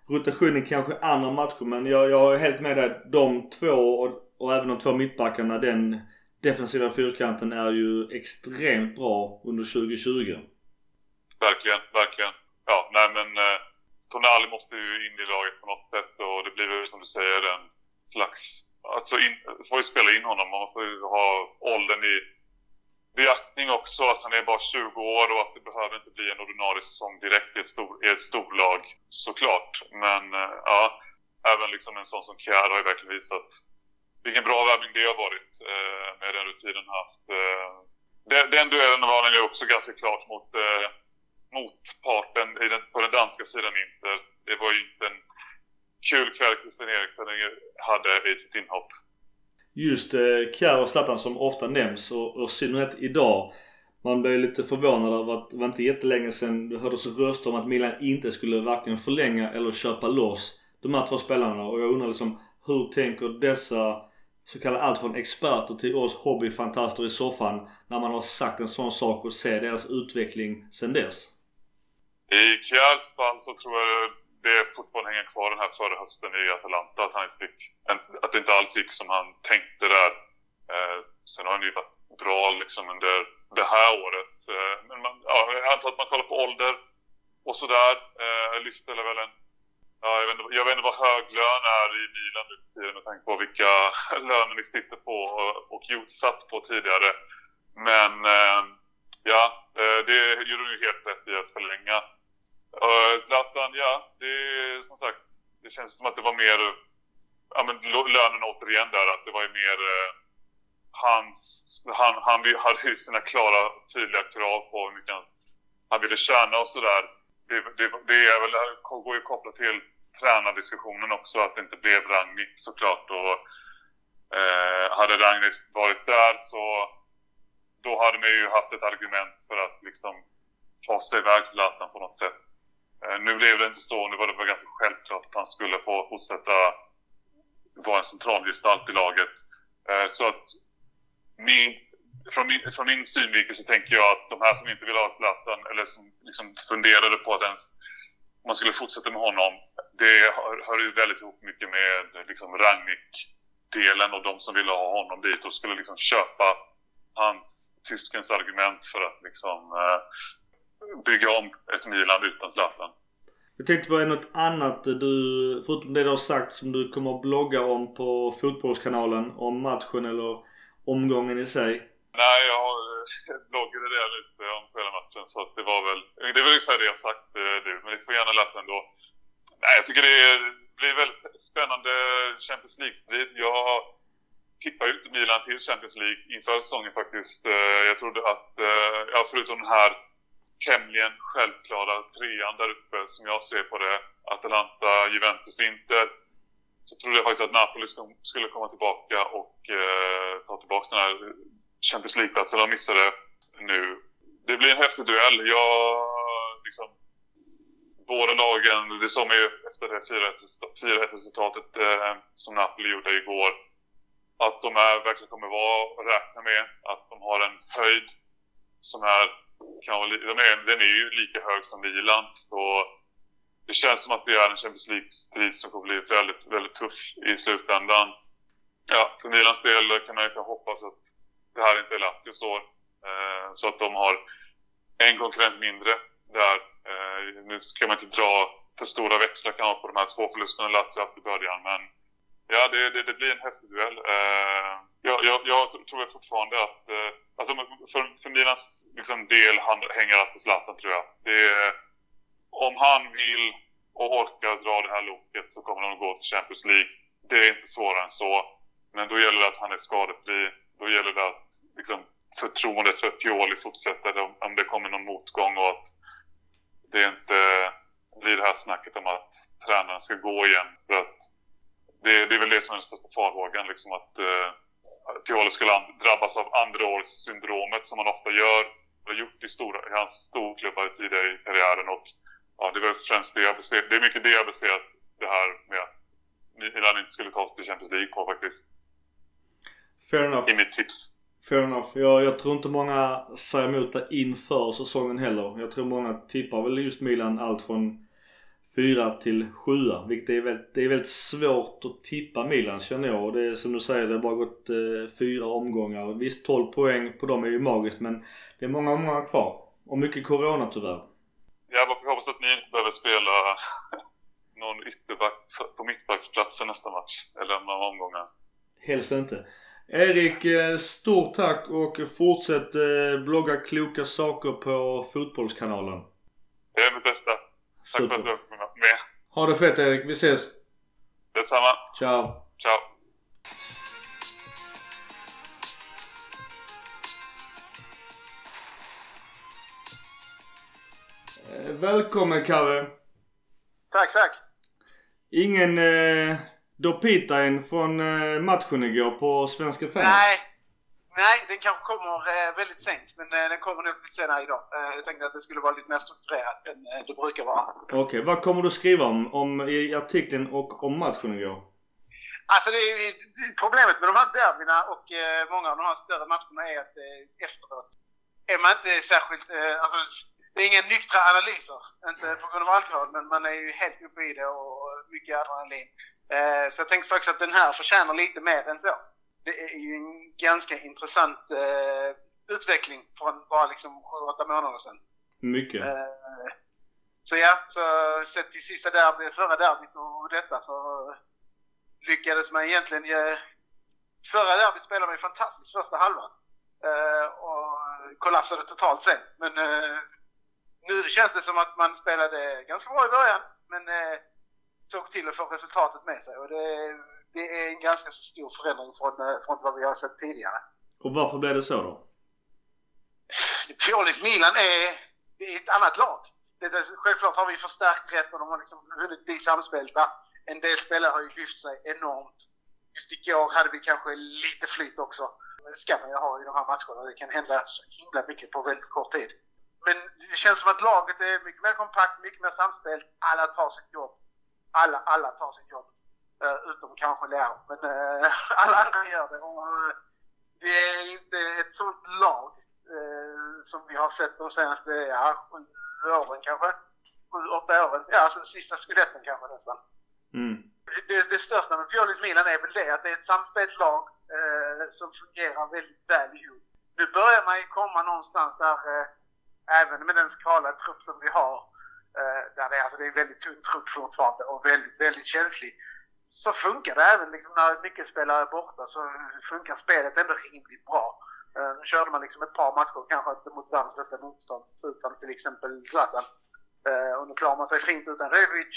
rotationen kanske andra matcher men jag, jag är helt med dig. De två och, och även de två mittbackarna, den defensiva fyrkanten är ju extremt bra under 2020. Verkligen, verkligen. Ja, nej men eh, Tonali måste ju in i laget på något sätt och det blir väl som du säger en slags... Alltså in, får ju spela in honom. Man får ju ha åldern i beaktning också. Att han är bara 20 år och att det behöver inte bli en ordinarie säsong direkt i ett, stor, i ett storlag såklart. Men eh, ja, även liksom en sån som Kjär har ju verkligen visat vilken bra värvning det har varit eh, med den rutinen han haft. Eh, den, den duellen var han ju också ganska klart mot eh, motparten i den, på den danska sidan Inter. Det var ju inte en kul kväll Christian Eriksen hade i sitt inhopp. Just eh, Kjär och Zlatan som ofta nämns och, och synnerhet idag. Man blev lite förvånad över att det var inte jättelänge sedan det hördes röster om att Milan inte skulle varken förlänga eller köpa loss de här två spelarna. Och jag undrar liksom hur tänker dessa så kallade allt från experter till oss hobbyfantaster i soffan när man har sagt en sån sak och ser deras utveckling sen dess? I Kjärs fall så tror jag det fortfarande hänger kvar den här förra hösten i Atalanta. Att, han inte fick, att det inte alls gick som han tänkte där. Eh, sen har han ju varit bra liksom under det här året. Eh, men man, ja, jag antar att man kollar på ålder och sådär. Eh, lyfter väl en... Ja, jag, vet inte, jag vet inte vad hög lön är i Milan nu med tanke på vilka löner vi sitter på och, och satt på tidigare. Men eh, ja, eh, det gjorde du ju helt rätt i att förlänga eh, Zlatan, ja, det är som sagt, det känns som att det var mer, ja men lönen återigen där, att det var ju mer eh, hans, han, han hade ju sina klara, tydliga krav på hur mycket han, han ville tjäna och sådär. Det, det, det är väl, går ju kopplat till tränardiskussionen också, att det inte blev Rangnick såklart. Och, Eh, hade Ragnhild varit där så då hade man ju haft ett argument för att liksom ta sig iväg till Zlatan på något sätt. Eh, nu blev det inte så. Nu var det väl ganska självklart att han skulle få fortsätta vara en central gestalt i laget. Eh, så att min, från, min, från min synvinkel så tänker jag att de här som inte vill ha Zlatan eller som liksom funderade på att ens man skulle fortsätta med honom. Det hör, hör ju väldigt ihop mycket med liksom Rangnick-delen och de som ville ha honom dit och skulle liksom köpa hans, tyskens argument för att liksom eh, bygga om ett Milan utan Zlatan. Jag tänkte på något annat du, förutom det du har sagt, som du kommer att blogga om på Fotbollskanalen om matchen eller omgången i sig? Nej, jag har bloggade redan ute om hela matchen så att det var väl, det är väl ungefär det jag sagt eh, nu, men det får gärna läsa ändå. Nej, jag tycker det blir väldigt spännande Champions League-strid. Jag tippar ju inte Milan till Champions League inför säsongen faktiskt. Eh, jag trodde att, eh, ja förutom den här tämligen självklara trean där uppe som jag ser på det. Atalanta, Juventus, Inter. Så trodde jag faktiskt att Napoli skulle komma tillbaka och eh, ta tillbaka den här Champions League-platsen de missade nu. Det blir en häftig duell. Jag liksom båda lagen, det såg man ju efter det 4-1 resultatet eh, som Napoli gjorde igår. Att de är, verkligen kommer vara att räkna med. Att de har en höjd som är kan vara, de är, den är ju lika hög som Milan. Det känns som att det är en Champions League-strid som kommer bli väldigt, väldigt tuff i slutändan. Ja, för Milans del kan man ju hoppas att det här inte är Lazios år. Eh, så att de har en konkurrent mindre där. Eh, nu ska man inte dra för stora växlar kanske på de här två förlusterna Lazio haft i början, men ja, det, det, det, blir en häftig duell. Eh, jag, jag, jag tror fortfarande att eh, Alltså för, för Milans liksom, del han, hänger allt på Zlatan tror jag. Det är, om han vill och orkar dra det här loket så kommer de att gå till Champions League. Det är inte svårare än så. Men då gäller det att han är skadefri. Då gäller det att liksom, förtroendet för Pioli fortsätter om, det kommer någon motgång och att det inte blir det här snacket om att tränaren ska gå igen. För att det, det är väl det som är den största farhågan. Liksom att, eh, Pioli skulle drabbas av andraårssyndromet som han ofta gör. Och har gjort i, stora, i hans storklubbar tidigare i karriären. Och, ja, det är främst det jag baserat, Det är mycket det jag baserat det här med att Milan inte skulle ta sig till Champions League på faktiskt. Fair enough. I mitt tips. Fair enough. Jag, jag tror inte många säger emot det inför säsongen heller. Jag tror många tippar väl just Milan allt från fyra till sjua. Vilket är väldigt, det är väldigt svårt att tippa Milan känner jag. Och det är som du säger, det har bara gått eh, fyra omgångar. Visst 12 poäng på dem är ju magiskt men det är många omgångar kvar. Och mycket Corona tyvärr. Jag bara hoppas att ni inte behöver spela någon ytterback på mittbacksplatsen nästa match. Eller några omgångar. Helst inte. Erik, eh, stort tack och fortsätt eh, blogga kloka saker på Fotbollskanalen. Det är mitt bästa. Tack Super. för att du var med. Ha det fett Erik. Vi ses. Detsamma. Ciao. Ciao. Eh, välkommen Kalle. Tack, tack. Ingen eh, Dopitain från eh, matchen igår på Svenska fans? Nej, Nej, den kanske kommer eh, väldigt sent, men eh, den kommer nog lite senare idag. Jag tänkte att det skulle vara lite mer strukturerat än det brukar vara. Okej, okay. vad kommer du skriva om, om i artikeln och om matchen igår? Alltså det är, problemet med de här derbyna och eh, många av de här större matcherna är att eh, efteråt är man inte särskilt... Alltså, det är inga nyktra analyser, inte på grund av alkohol, men man är ju helt uppe i det och mycket adrenalin. Så jag tänkte faktiskt att den här förtjänar lite mer än så det är ju en ganska intressant eh, utveckling från bara liksom 7-8 månader sedan. Mycket. Eh, så ja, så sett till sista derby, förra derbyt och detta så lyckades man egentligen ge... Förra derbyt spelade man ju fantastiskt första halvan. Eh, och kollapsade totalt sen. Men eh, nu känns det som att man spelade ganska bra i början men eh, såg till att få resultatet med sig. Och det det är en ganska stor förändring från, eh, från vad vi har sett tidigare. Och varför blev det så då? Piolis Milan är, det är ett annat lag. Det är, självklart har vi förstärkt rätt och de har liksom hunnit bli samspelta. En del spelare har ju lyft sig enormt. just igår hade vi kanske lite flyt också. Det ska man ju ha i de här matcherna. Det kan hända så himla mycket på väldigt kort tid. Men det känns som att laget är mycket mer kompakt, mycket mer samspelt. Alla tar sitt jobb. Alla, alla tar sitt jobb. Uh, utom kanske Leao. Men uh, alla andra gör det. Och, uh, det är inte ett sånt lag som vi har sett de senaste ja, sju åren kanske. Sju, åtta åren. Ja, sen sista skudetten kanske nästan. Mm. Det, det största med Piolis Milan är väl det att det är ett samspelt lag som fungerar väldigt väl ihop. Nu börjar man ju komma någonstans där även med den skrala trupp som vi har, eh, där det, alltså, det är väldigt tunn trupp fortfarande och väldigt, väldigt känslig, så funkar det även liksom, när nyckelspelare är borta så funkar spelet ändå rimligt bra. Eh, nu körde man liksom ett par matcher, kanske inte mot världens bästa motstånd, utan till exempel Zlatan. Eh, och nu klarar man sig fint utan Rebic.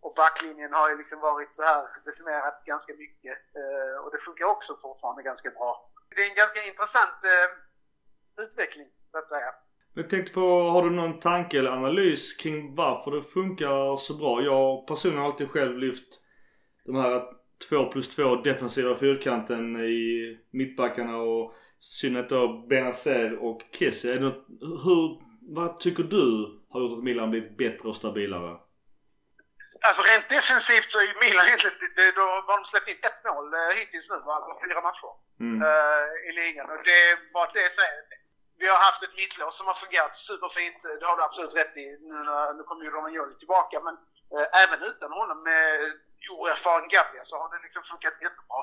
Och backlinjen har ju liksom varit så här decimerad ganska mycket. Och det funkar också fortfarande ganska bra. Det är en ganska intressant utveckling så att säga. Jag tänkte på, har du någon tanke eller analys kring varför det funkar så bra? Jag personligen har alltid själv lyft de här 2 plus 2 defensiva fyrkanten i mittbackarna och synnerhet då Benazer och Kessie. Hur, vad tycker du har gjort att Milan blivit bättre och stabilare? Alltså rent defensivt så är Milan egentligen, då har de släppt in ett mål eh, hittills nu, alltså fyra matcher mm. uh, i ligan. Och det bara det säger vi har haft ett mittlås som har fungerat superfint. Det har du absolut rätt i. Nu, nu kommer ju Romagnoli tillbaka, men eh, även utan honom med oerfaren Gabia så har det liksom funkat jättebra.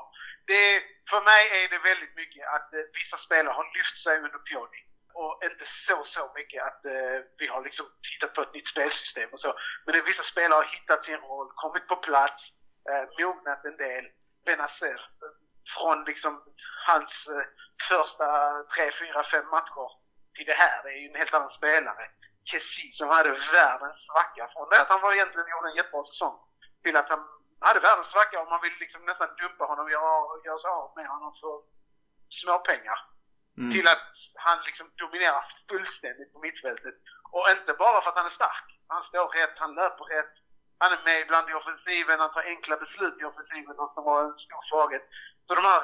Det, för mig är det väldigt mycket att eh, vissa spelare har lyft sig under Pioli och inte så, så mycket att eh, vi har liksom hittat på ett nytt spelsystem och så. Men det, vissa spelare har hittat sin roll, kommit på plats, eh, mognat en del. Benazer, eh, från liksom hans eh, första tre, fyra, fem matcher till det här. Det är ju en helt annan spelare. Kessie som hade världens svacka från det att han var egentligen gjorde en jättebra säsong till att han hade världens svacka och man ville liksom nästan dumpa honom och göra, göra sig av med honom för småpengar. Mm. Till att han liksom dominerar fullständigt på mittfältet. Och inte bara för att han är stark. Han står rätt, han löper rätt. Han är med ibland i offensiven, han tar enkla beslut i offensiven som var en stor svaghet. Så de här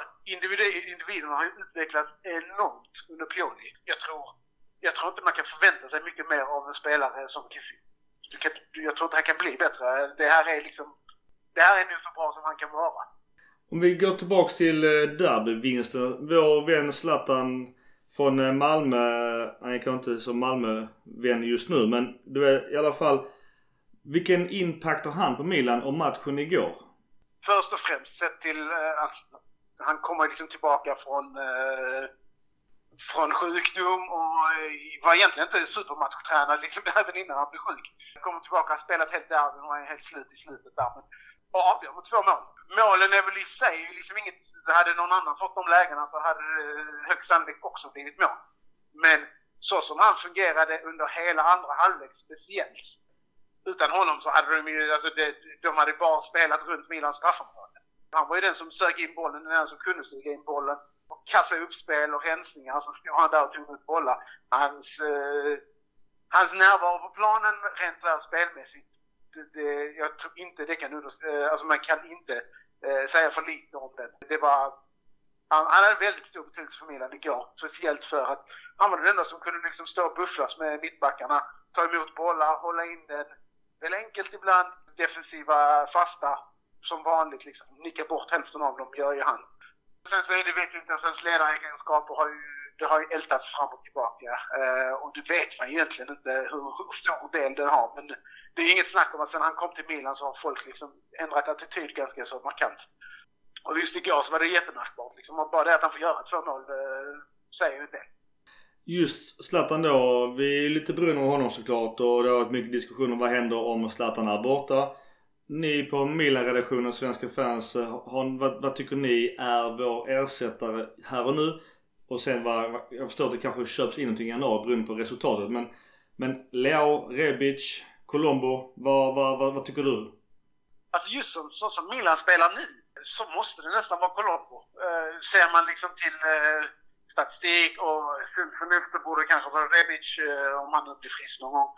individerna har utvecklats enormt under Pioli. Jag tror, jag tror inte man kan förvänta sig mycket mer av en spelare som Kissi. Jag tror inte han kan bli bättre. Det här är liksom, det här är nu så bra som han kan vara. Om vi går tillbaks till eh, derbyvinsten. Vår vän Zlatan från eh, Malmö, han är kanske inte som Malmö-vän just nu men du är i alla fall vilken impact har han på Milan och matchen igår? Först och främst sett till att han kommer liksom tillbaka från, eh, från sjukdom och eh, var egentligen inte supermatchtränad liksom, även innan han blev sjuk. Kommer tillbaka, har spelat helt derby och är helt slut i slutet där. Men, och avgör med två mål. Målen är väl i sig liksom inget... Hade någon annan fått de lägena så hade det eh, högst sannolikt också blivit mål. Men så som han fungerade under hela andra halvlek speciellt utan honom så hade de ju, alltså de, de hade bara spelat runt Milans straffområde. Han var ju den som sög in bollen, den som kunde suga in bollen. Och kassa upp spel och rensningar, så stod han där och tog ut bollar. Hans, eh, hans närvaro på planen rent spelmässigt, det, det, jag tror inte det kan eh, alltså man kan inte eh, säga för lite om den. Det var, han, han hade väldigt stor betydelse för Milan igår. Speciellt för att han var den enda som kunde liksom stå och bufflas med mittbackarna, ta emot bollar, hålla in den, väl enkelt ibland. Defensiva fasta som vanligt liksom. nickar bort hälften av dem gör ju han. Sen så är det, vet du inte, hans ledaregenskaper har ju, det har ju ältats fram och tillbaka. Eh, och det vet man ju egentligen inte hur, hur stor del den har. Men det är inget snack om att sen han kom till Milan så har folk liksom ändrat attityd ganska så markant. Och just igår så var det jättemärkbart liksom. Och bara det att han får göra två mål eh, säger ju det. Just Zlatan då. Vi är lite beroende av honom såklart och det har varit mycket diskussion om vad händer om Zlatan är borta. Ni på Milan-redaktionen, Svenska fans, eh, har, vad, vad, tycker ni är vår ersättare här och nu? Och sen vad, jag förstår att det kanske köps in någonting i januari beroende på resultatet men Men Leo, Rebic, Colombo, vad, vad, vad, vad tycker du? Alltså just som, så som Milan spelar nu så måste det nästan vara Colombo. Eh, ser man liksom till eh, statistik och sunt förnuft borde kanske vara Rebic eh, om han nu blir frisk någon gång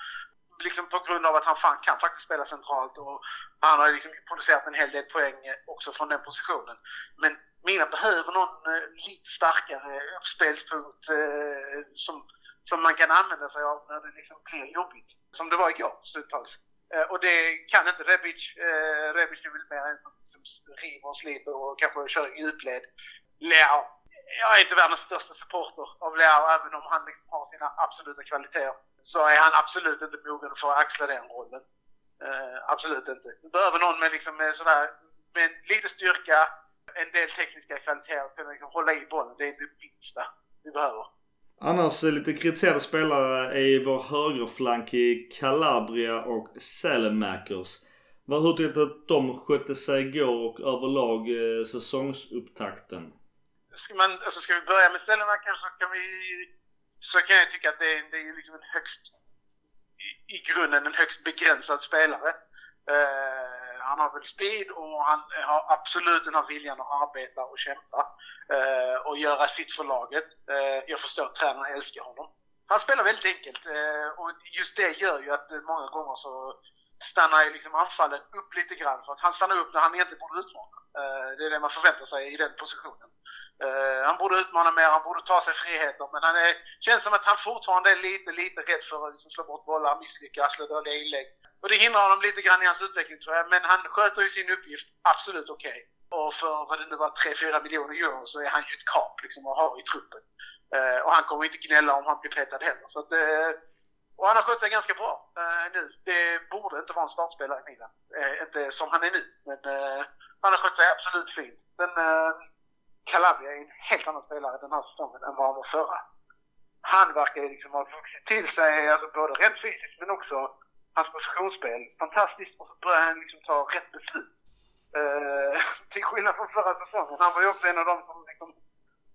liksom på grund av att han fan kan faktiskt spela centralt och han har liksom producerat en hel del poäng också från den positionen. Men Milan behöver någon eh, lite starkare spelspunkt eh, som, som man kan använda sig av när det liksom blir jobbigt. Som det var igår stundtals. Eh, och det kan inte Rebic. Eh, Rebic är väl mer en som liksom river och sliter och kanske kör djupled. Leao. Jag är inte världens största supporter av Leao även om han liksom har sina absoluta kvaliteter. Så är han absolut inte mogen för att axla den rollen. Eh, absolut inte. Du behöver någon med, liksom, med, sådär, med lite styrka, en del tekniska kvaliteter kunna liksom hålla i bollen. Det är det minsta vi behöver. Annars eh, lite kritiserade spelare är vår högerflank i Calabria och Sälenmäkers. Hur tyckte du att de skötte sig igår och överlag eh, säsongsupptakten? Ska, man, alltså ska vi börja med ställena kanske kan vi så kan jag tycka att det är, det är liksom en högst i, i grunden en högst begränsad spelare. Uh, han har väl speed och han har absolut den här viljan att arbeta och kämpa uh, och göra sitt för laget. Uh, jag förstår att tränarna älskar honom. Han spelar väldigt enkelt och just det gör ju att många gånger så stannar liksom anfallen upp lite grann för att han stannar upp när han egentligen borde utmana. Eh, det är det man förväntar sig i den positionen. Eh, han borde utmana mer, han borde ta sig friheter men han är, känns som att han fortfarande är lite, lite rädd för att liksom slå bort bollar, misslyckas, slå dåliga inlägg. Och det hindrar honom lite grann i hans utveckling tror jag. Men han sköter ju sin uppgift absolut okej. Okay. Och för vad det nu var, 3-4 miljoner euro så är han ju ett kap liksom att ha i truppen. Eh, och han kommer inte gnälla om han blir petad heller. Så att, och han har skött sig ganska bra nu. Det borde inte vara en startspelare i Milan. Inte som han är nu. Men han har skött sig absolut fint. Men eh, Calabria är en helt annan spelare den här säsongen än vad han var förra. Han verkar liksom ha vuxit till sig, alltså både rent fysiskt men också hans positionsspel fantastiskt och så börjar han liksom ta rätt beslut. Eh, till skillnad från förra säsongen. Han var ju också en av dem som liksom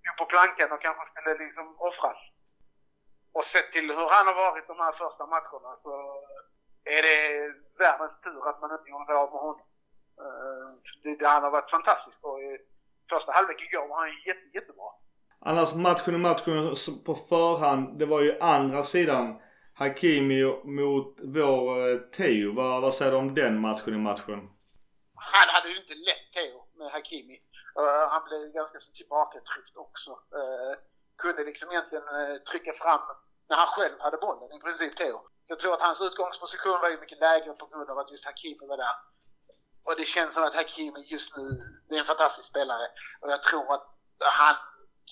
stod på plankan och kanske skulle liksom offras. Och sett till hur han har varit de här första matcherna så är det världens tur att man inte gjorde av med honom. Eh, det, han har varit fantastisk på. I första halvlek igår var han jätte, jättebra. Annars matchen och matchen på förhand, det var ju andra sidan Hakimi mot vår eh, Teo. Vad, vad säger du om den matchen i matchen? Han hade ju inte lätt Teo med Hakimi. Uh, han blev ganska så tillbakatryckt också. Uh, kunde liksom egentligen uh, trycka fram när han själv hade bollen i princip Teo. Så jag tror att hans utgångsposition var ju mycket lägre på grund av att just Hakimi var där. Och det känns som att Hakimi just nu, det är en fantastisk spelare. Och jag tror att han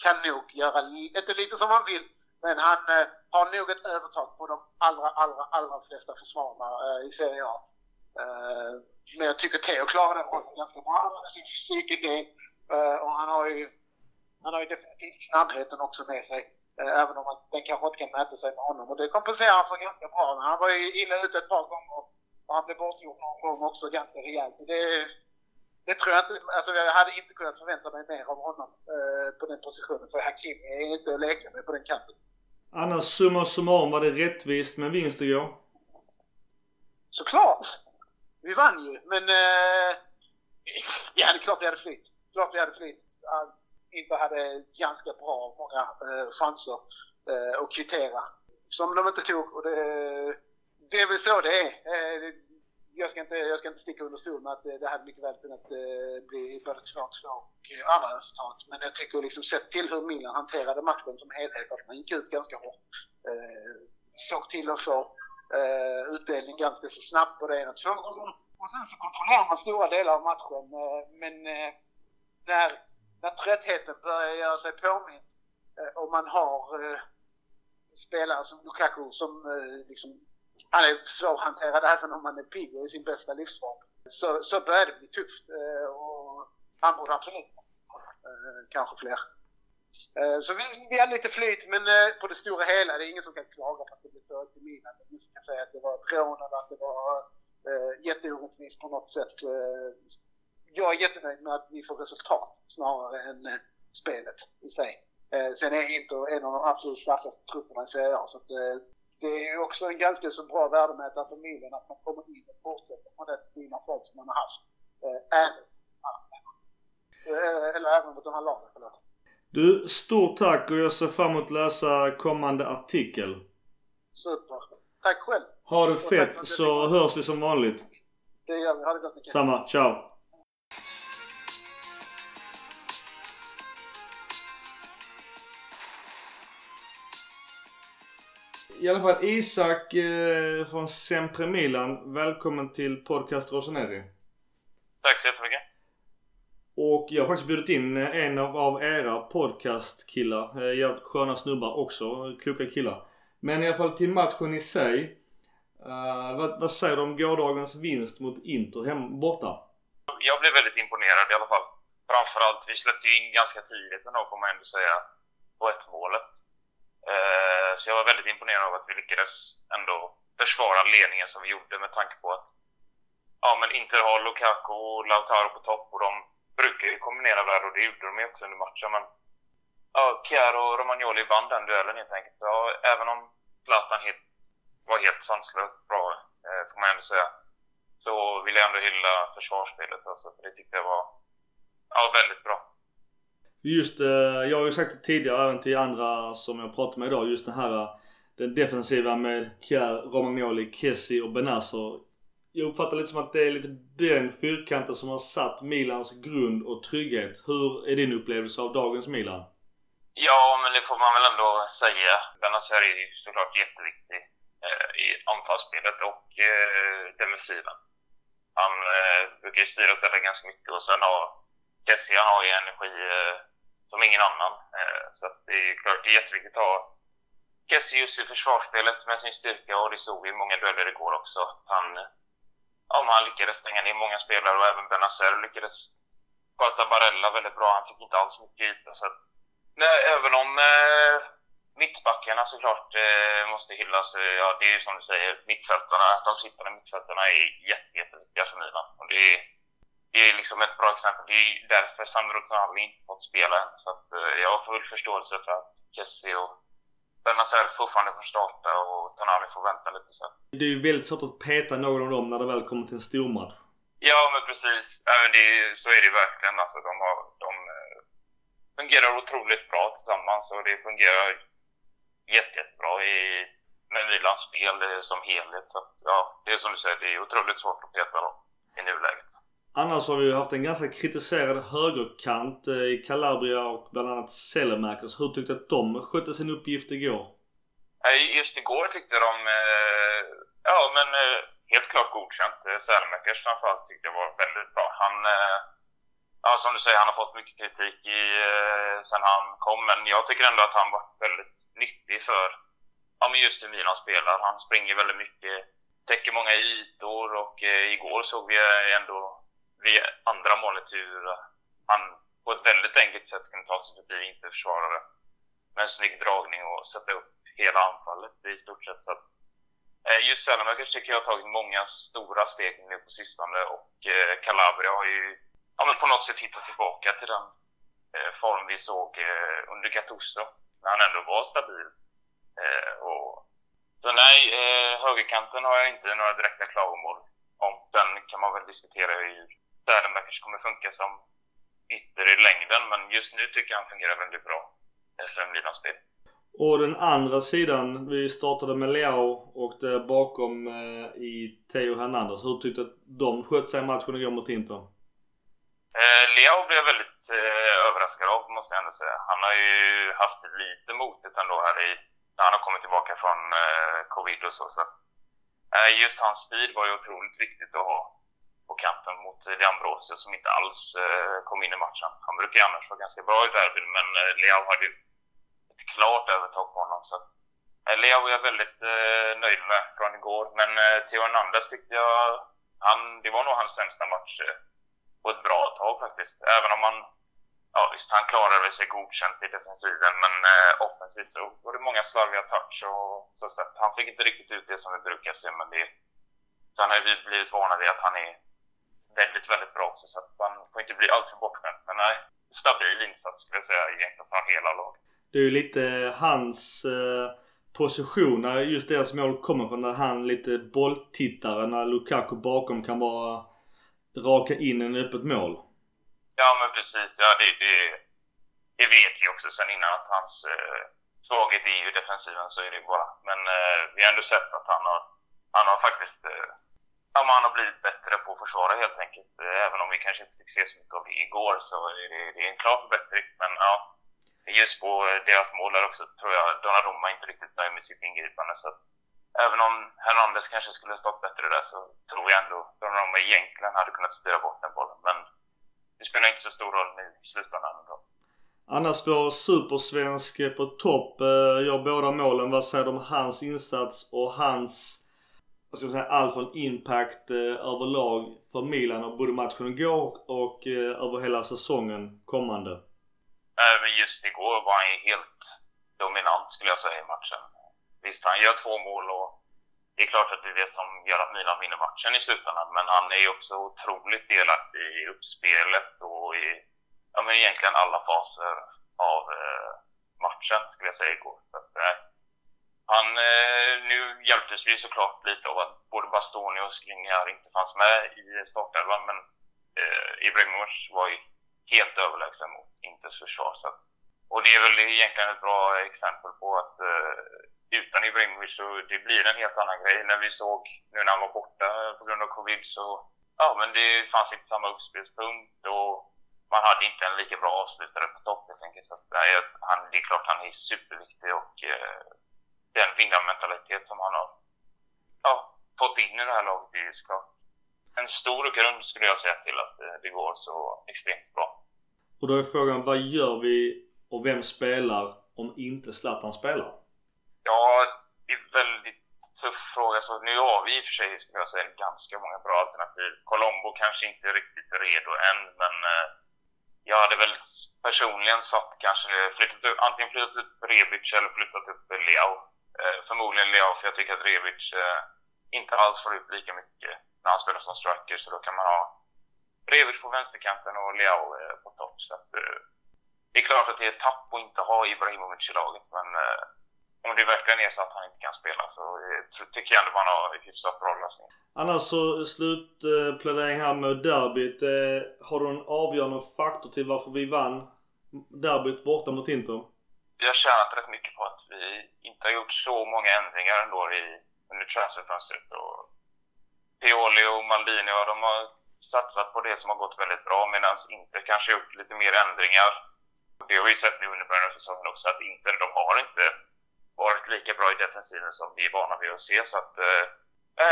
kan nog göra, inte lite som han vill, men han eh, har nog ett övertag på de allra, allra, allra flesta försvararna eh, i Serie A. Eh, men jag tycker Theo klarar den rollen ganska bra. Han har sin fysik i det eh, och han har ju han har ju definitivt snabbheten också med sig. Eh, även om han, den kanske inte kan mäta sig med honom. Och det kompenserar han för ganska bra. Men han var ju illa ute ett par gånger och han blev bortgjord någon gång också ganska rejält. Det, det tror jag inte, alltså jag hade inte kunnat förvänta mig mer av honom eh, på den positionen. För Hakim är inte att leka med på den kanten. Annars summa summarum var det rättvist med vinst igår? Såklart! Vi vann ju, men... Eh, ja, det är klart vi hade flyt. Klart vi hade flyt. Inte hade ganska bra många eh, chanser eh, att kvittera. Som de inte tog och det, det är väl så det är. Eh, jag ska, inte, jag ska inte sticka under stol med att eh, det, hade mycket väl kunnat eh, bli både 2-2 och andra resultat. Men jag tycker liksom sett till hur Milan hanterade matchen som helhet att man gick ut ganska hårt. Såg till att få utdelning ganska så snabbt på det ena två gånger. Och sen så kontrollerar man stora delar av matchen. Men när, när tröttheten börjar göra sig påmind och man har spelare som Lukaku som liksom han är svårhanterad även om han är pigg och i sin bästa livsform. Så, så började det bli tufft eh, och han borde absolut kanske fler. Eh, så vi, vi hade lite flyt men eh, på det stora hela, det är ingen som kan klaga på att det blev 2 i Milan. Det är ingen som kan säga att det var ett rån eller att det var jätteorättvist på något sätt. jag är jättenöjd med att vi får resultat snarare än spelet i sig. sen är Inter en av de absolut starkaste trupperna i Serie A så att, det är ju också en ganska så bra värdemätare för Milan att man kommer in och fortsätter på den fina form som man har haft. Eh, även, eh, eller även mot de här lagen, förlåt. Du, stort tack och jag ser fram emot att läsa kommande artikel. Super. Tack själv. Ha det fett så hörs vi som vanligt. Det gör vi. Ha det gott Micke. Samma. Ciao. I alla fall Isak eh, från Sempre Milan. Välkommen till podcast Rossoneri. Tack så jättemycket. Och jag har faktiskt bjudit in eh, en av, av era podcastkillar. Eh, Jävligt sköna snubbar också. Kloka killar. Men i alla fall till matchen i sig. Uh, vad, vad säger du om gårdagens vinst mot Inter hem, borta? Jag blev väldigt imponerad i alla fall. Framförallt, vi släppte ju in ganska tidigt ändå får man ändå säga, på ett målet. Eh, så jag var väldigt imponerad av att vi lyckades ändå försvara ledningen som vi gjorde med tanke på att ja, men Inter har Lukaku och Lautaro på topp och de brukar ju kombinera där och det gjorde de ju också under matchen. Men ja, Chiaro och Romagnoli vann den duellen helt enkelt. Ja, även om Zlatan helt, var helt sanslöst bra, eh, får man ändå säga, så vill jag ändå hylla försvarsspelet. Alltså, för det tyckte jag var ja, väldigt bra. Just eh, jag har ju sagt det tidigare även till andra som jag pratat med idag. Just det här eh, den defensiva med Kjär, Romagnoli, Kessi och Benazzo. Jag uppfattar lite som att det är lite den fyrkanten som har satt Milans grund och trygghet. Hur är din upplevelse av dagens Milan? Ja, men det får man väl ändå säga. Benazer är ju såklart jätteviktig eh, i anfallsspelet och defensiven. Han brukar ju styra och ställa ganska mycket och sen har Kessie, han har ju energi eh, som ingen annan. Eh, så att det är klart det är jätteviktigt att ha Kessie just i försvarsspelet med sin styrka och det såg vi i många dueller igår också. Att han, ja, han lyckades stänga ner många spelare och även Benazer lyckades sköta Barella väldigt bra. Han fick inte alls mycket yta. Så att, nej, även om eh, mittbackarna såklart eh, måste hyllas. Eh, ja, det är ju som du säger, mittfältarna, de sittande mittfältarna är jätte, jätteviktiga för Milan. Och det är, det är liksom ett bra exempel. Det är därför Sandro Tonali inte fått spela än. Så att, eh, jag har full förståelse för att Kessie och Benazer fortfarande får starta och Tonali får vänta lite. Så. Det är ju väldigt svårt att peta någon av dem när det väl kommer till en stormatch. Ja, men precis. Men det, så är det verkligen. Alltså, de, har, de eh, fungerar otroligt bra tillsammans och det fungerar jätte, jättebra i, med Milans spel eh, som helhet. Så att, ja, det är som du säger, det är otroligt svårt att peta dem i nuläget. Annars har vi ju haft en ganska kritiserad högerkant eh, i Calabria och bland annat Selemakers. Hur tyckte du att de skötte sin uppgift igår? Just igår tyckte de, eh, ja men eh, helt klart godkänt. Selemakers framförallt tyckte jag var väldigt bra. Han, ja som du säger, han har fått mycket kritik i, sen han kom. Men jag tycker ändå att han var väldigt nyttig för, ja men just hur Milan spelar. Han springer väldigt mycket, täcker många ytor och igår såg vi ändå vid andra målet hur han på ett väldigt enkelt sätt kunde ta sig förbi inte-försvarare med en snygg dragning och sätta upp hela anfallet i stort sett. Så att, eh, just Sellenberger tycker jag har tagit många stora steg nu på sistone och eh, Calabria har ju ja, men på något sätt hittat tillbaka till den eh, form vi såg under Gattuso när han ändå var stabil. Och, så nej, högerkanten har jag inte några direkta klagomål om. Den kan man väl diskutera hur Sälenbackers kommer funka som ytter i längden. Men just nu tycker jag han fungerar väldigt bra som Milan-spel. Och den andra sidan, vi startade med Leao och där bakom eh, i Theo Hernandez. Hur tyckte du att de sköt sig i matchen igår mot Inter? Eh, Leao blev jag väldigt eh, överraskad av, måste jag ändå säga. Han har ju haft lite motigt ändå här i, när han har kommit tillbaka från eh, covid och så. så. Eh, just hans speed var ju otroligt viktigt att ha på kanten mot eh, De Ambrosio som inte alls eh, kom in i matchen. Han brukar ju annars vara ganska bra i derbyn men eh, Leao hade ju ett klart övertag på honom. Så att, Leao är jag väldigt nöjd med från igår. Men eh, Theo Hernandez tyckte jag, han, det var nog hans sämsta match på ett bra tag faktiskt. Även om han, ja visst han klarade sig godkänt i defensiven men eh, offensivt så var det många slarviga touch och så sätt. Han fick inte riktigt ut det som vi brukar se men det Sen har vi blivit vana vid att han är väldigt, väldigt bra också, så att man får inte bli alltför bortskämd. Men nej, stabil insats skulle jag säga egentligen från hela laget. Det är ju lite hans eh, position när just deras mål kommer från. När han lite bolltittare när Lukaku bakom kan bara raka in en öppet mål. Ja men precis. Ja, det, det, det vet jag också sen innan att hans eh, svaghet är ju defensiven så är det bara. Men eh, vi har ändå sett att han har han har faktiskt eh, ja, man har blivit bättre på att försvara helt enkelt. Eh, även om vi kanske inte fick se så mycket av det igår så är det, det är en klar förbättring. Men ja, just på deras mål där också tror jag Donnarumma inte riktigt nöjd med sitt ingripande. Så att, även om Hernandez kanske skulle ha stått bättre där så tror jag ändå Donnarumma egentligen hade kunnat styra bort den bollen. Men det spelar inte så stor roll nu i slutändan. Ändå. Annars vår supersvensk på topp eh, gör båda målen. Vad säger du om hans insats och hans vad ska man säga, allt från impact eh, överlag för Milan och både matchen igår och eh, över hela säsongen kommande? Även just igår var han ju helt dominant skulle jag säga i matchen. Visst, han gör två mål och det är klart att det är det som gör att Milan vinner matchen i slutändan. Men han är ju också otroligt delaktig i uppspelet och i ja, men egentligen alla faser av eh, matchen skulle jag säga igår. Så att, eh, han, eh, nu hjälptes vi såklart lite av att både Bastoni och Skriniar inte fanns med i startelvan men eh, Ibrahimovic var ju helt överlägsen mot Inters försvar. Så att, och det är väl egentligen ett bra exempel på att eh, utan Ibrahimovic så det blir en helt annan grej. När vi såg nu när han var borta på grund av covid så ja, men det fanns inte samma uppspelspunkt och man hade inte en lika bra avslutare på topp helt enkelt. Så att, nej, han, det är klart han är superviktig och eh, den vinnarmentalitet som han har ja, fått in i det här laget är såklart en stor grund skulle jag säga till att eh, det går så extremt bra. Och då är frågan, vad gör vi och vem spelar om inte Zlatan spelar? Ja, det är en väldigt tuff fråga. Så nu har vi i och för sig, skulle jag säga, ganska många bra alternativ. Colombo kanske inte är riktigt redo än, men eh, jag hade väl personligen satt kanske flyttat upp, antingen flyttat upp Rebic eller flyttat upp Leao. Eh, förmodligen Leao, för jag tycker att Rebic eh, inte alls får ut lika mycket när han spelar som striker, så då kan man ha Rebic på vänsterkanten och Leao eh, på topp. Så att, eh, det är klart att det är ett tapp att inte ha Ibrahimovic i laget, men eh, om det verkligen är så att han inte kan spela så eh, tycker jag ändå man har hyfsat bra lösning. Annars så eh, slutplädering här med derbyt. Har du en avgörande faktor till varför vi vann derbyt borta mot Inter? Vi har tjänat rätt mycket på att vi inte har gjort så många ändringar ändå i, under transferfönstret. Och Pioli och Maldini, ja, de har satsat på det som har gått väldigt bra medan Inter kanske gjort lite mer ändringar. Det har vi sett nu under början av säsongen också att Inter, de har inte varit lika bra i defensiven som vi är vana vid att se. Så att, eh,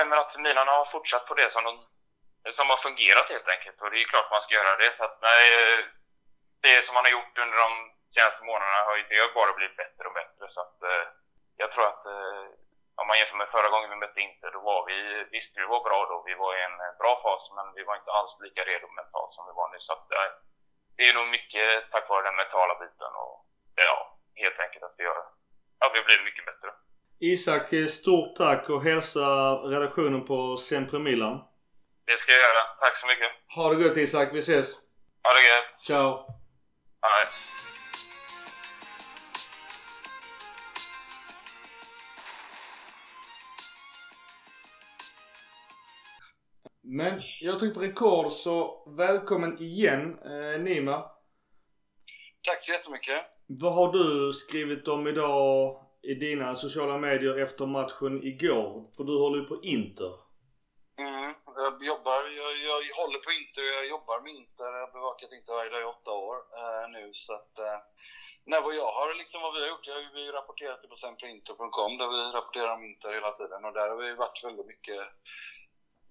men att Milan har fortsatt på det som, de, som har fungerat helt enkelt. Och det är klart man ska göra det. Så att, nej, eh, det som man har gjort under de senaste månaderna har, det har bara blivit bättre och bättre. Så att, eh, jag tror att eh, om man jämför med förra gången vi mötte Inter, då var vi, visst vi var bra då, vi var i en bra fas, men vi var inte alls lika redo mentalt som vi var nu. Så att, eh, det är nog mycket tack vare den mentala biten och ja, helt enkelt att vi har ja, vi har blivit mycket bättre. Isak, stort tack och hälsa redaktionen på Sempre Milan. Det ska jag göra. Tack så mycket. Ha det gott Isak, vi ses. Ha det gött. Ciao. Hej. Men jag tryckte på rekord så välkommen igen eh, Nima. Tack så jättemycket. Vad har du skrivit om idag i dina sociala medier efter matchen igår? För du håller ju på Inter. Mm, jag jobbar, jag, jag håller på Inter, jag jobbar med Inter. Jag har bevakat Inter varje dag i åtta år eh, nu. Så att, eh, nej, vad jag har liksom, vad vi har gjort, jag har vi rapporterat det på semperinter.com där vi rapporterar om Inter hela tiden och där har vi varit väldigt mycket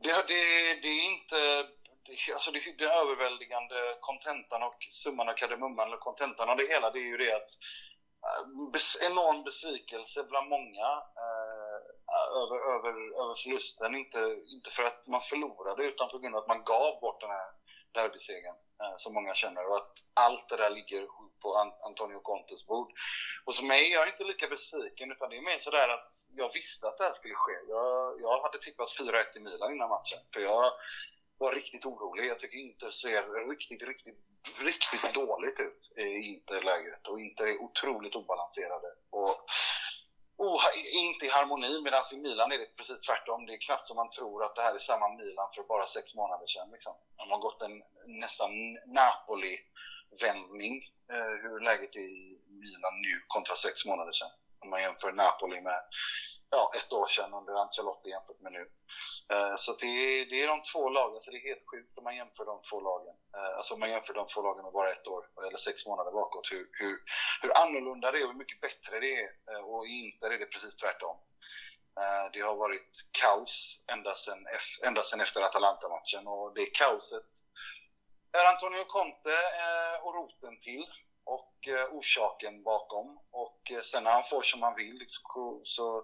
det, det, det är inte alltså det, det överväldigande kontentan och summan av kardemumman, eller kontentan av det hela, det är ju det att eh, enorm besvikelse bland många eh, över, över, över förlusten. Inte, inte för att man förlorade, utan på grund av att man gav bort den här derbysegern Eh, som många känner och att allt det där ligger på Antonio Contes bord. Och som mig, jag är inte lika besviken, utan det är mer sådär att jag visste att det här skulle ske. Jag, jag hade tippat 4-1 i Milan innan matchen, för jag var riktigt orolig. Jag tycker Inter ser riktigt, riktigt, riktigt dåligt ut i Inter-lägret och Inter är otroligt obalanserade. Och oh, inte i harmoni, medan i Milan är det precis tvärtom. Det är knappt som man tror att det här är samma Milan för bara sex månader sedan. Liksom. De har gått en nästan Napoli-vändning, eh, hur läget är i Milan nu kontra sex månader sedan. Om man jämför Napoli med ja, ett år sedan under Ancelotti jämfört med nu. Eh, så det är, det är de två lagen, så alltså det är helt sjukt om man jämför de två lagen. Eh, alltså om man jämför de två lagen med bara ett år eller sex månader bakåt. Hur, hur, hur annorlunda det är och hur mycket bättre det är. Eh, och i Inter är det precis tvärtom. Det har varit kaos ända sedan, ända sedan efter Atalanta-matchen och det kaoset är Antonio Conte och roten till och eh, orsaken bakom. Och eh, sen när han får som han vill liksom, så,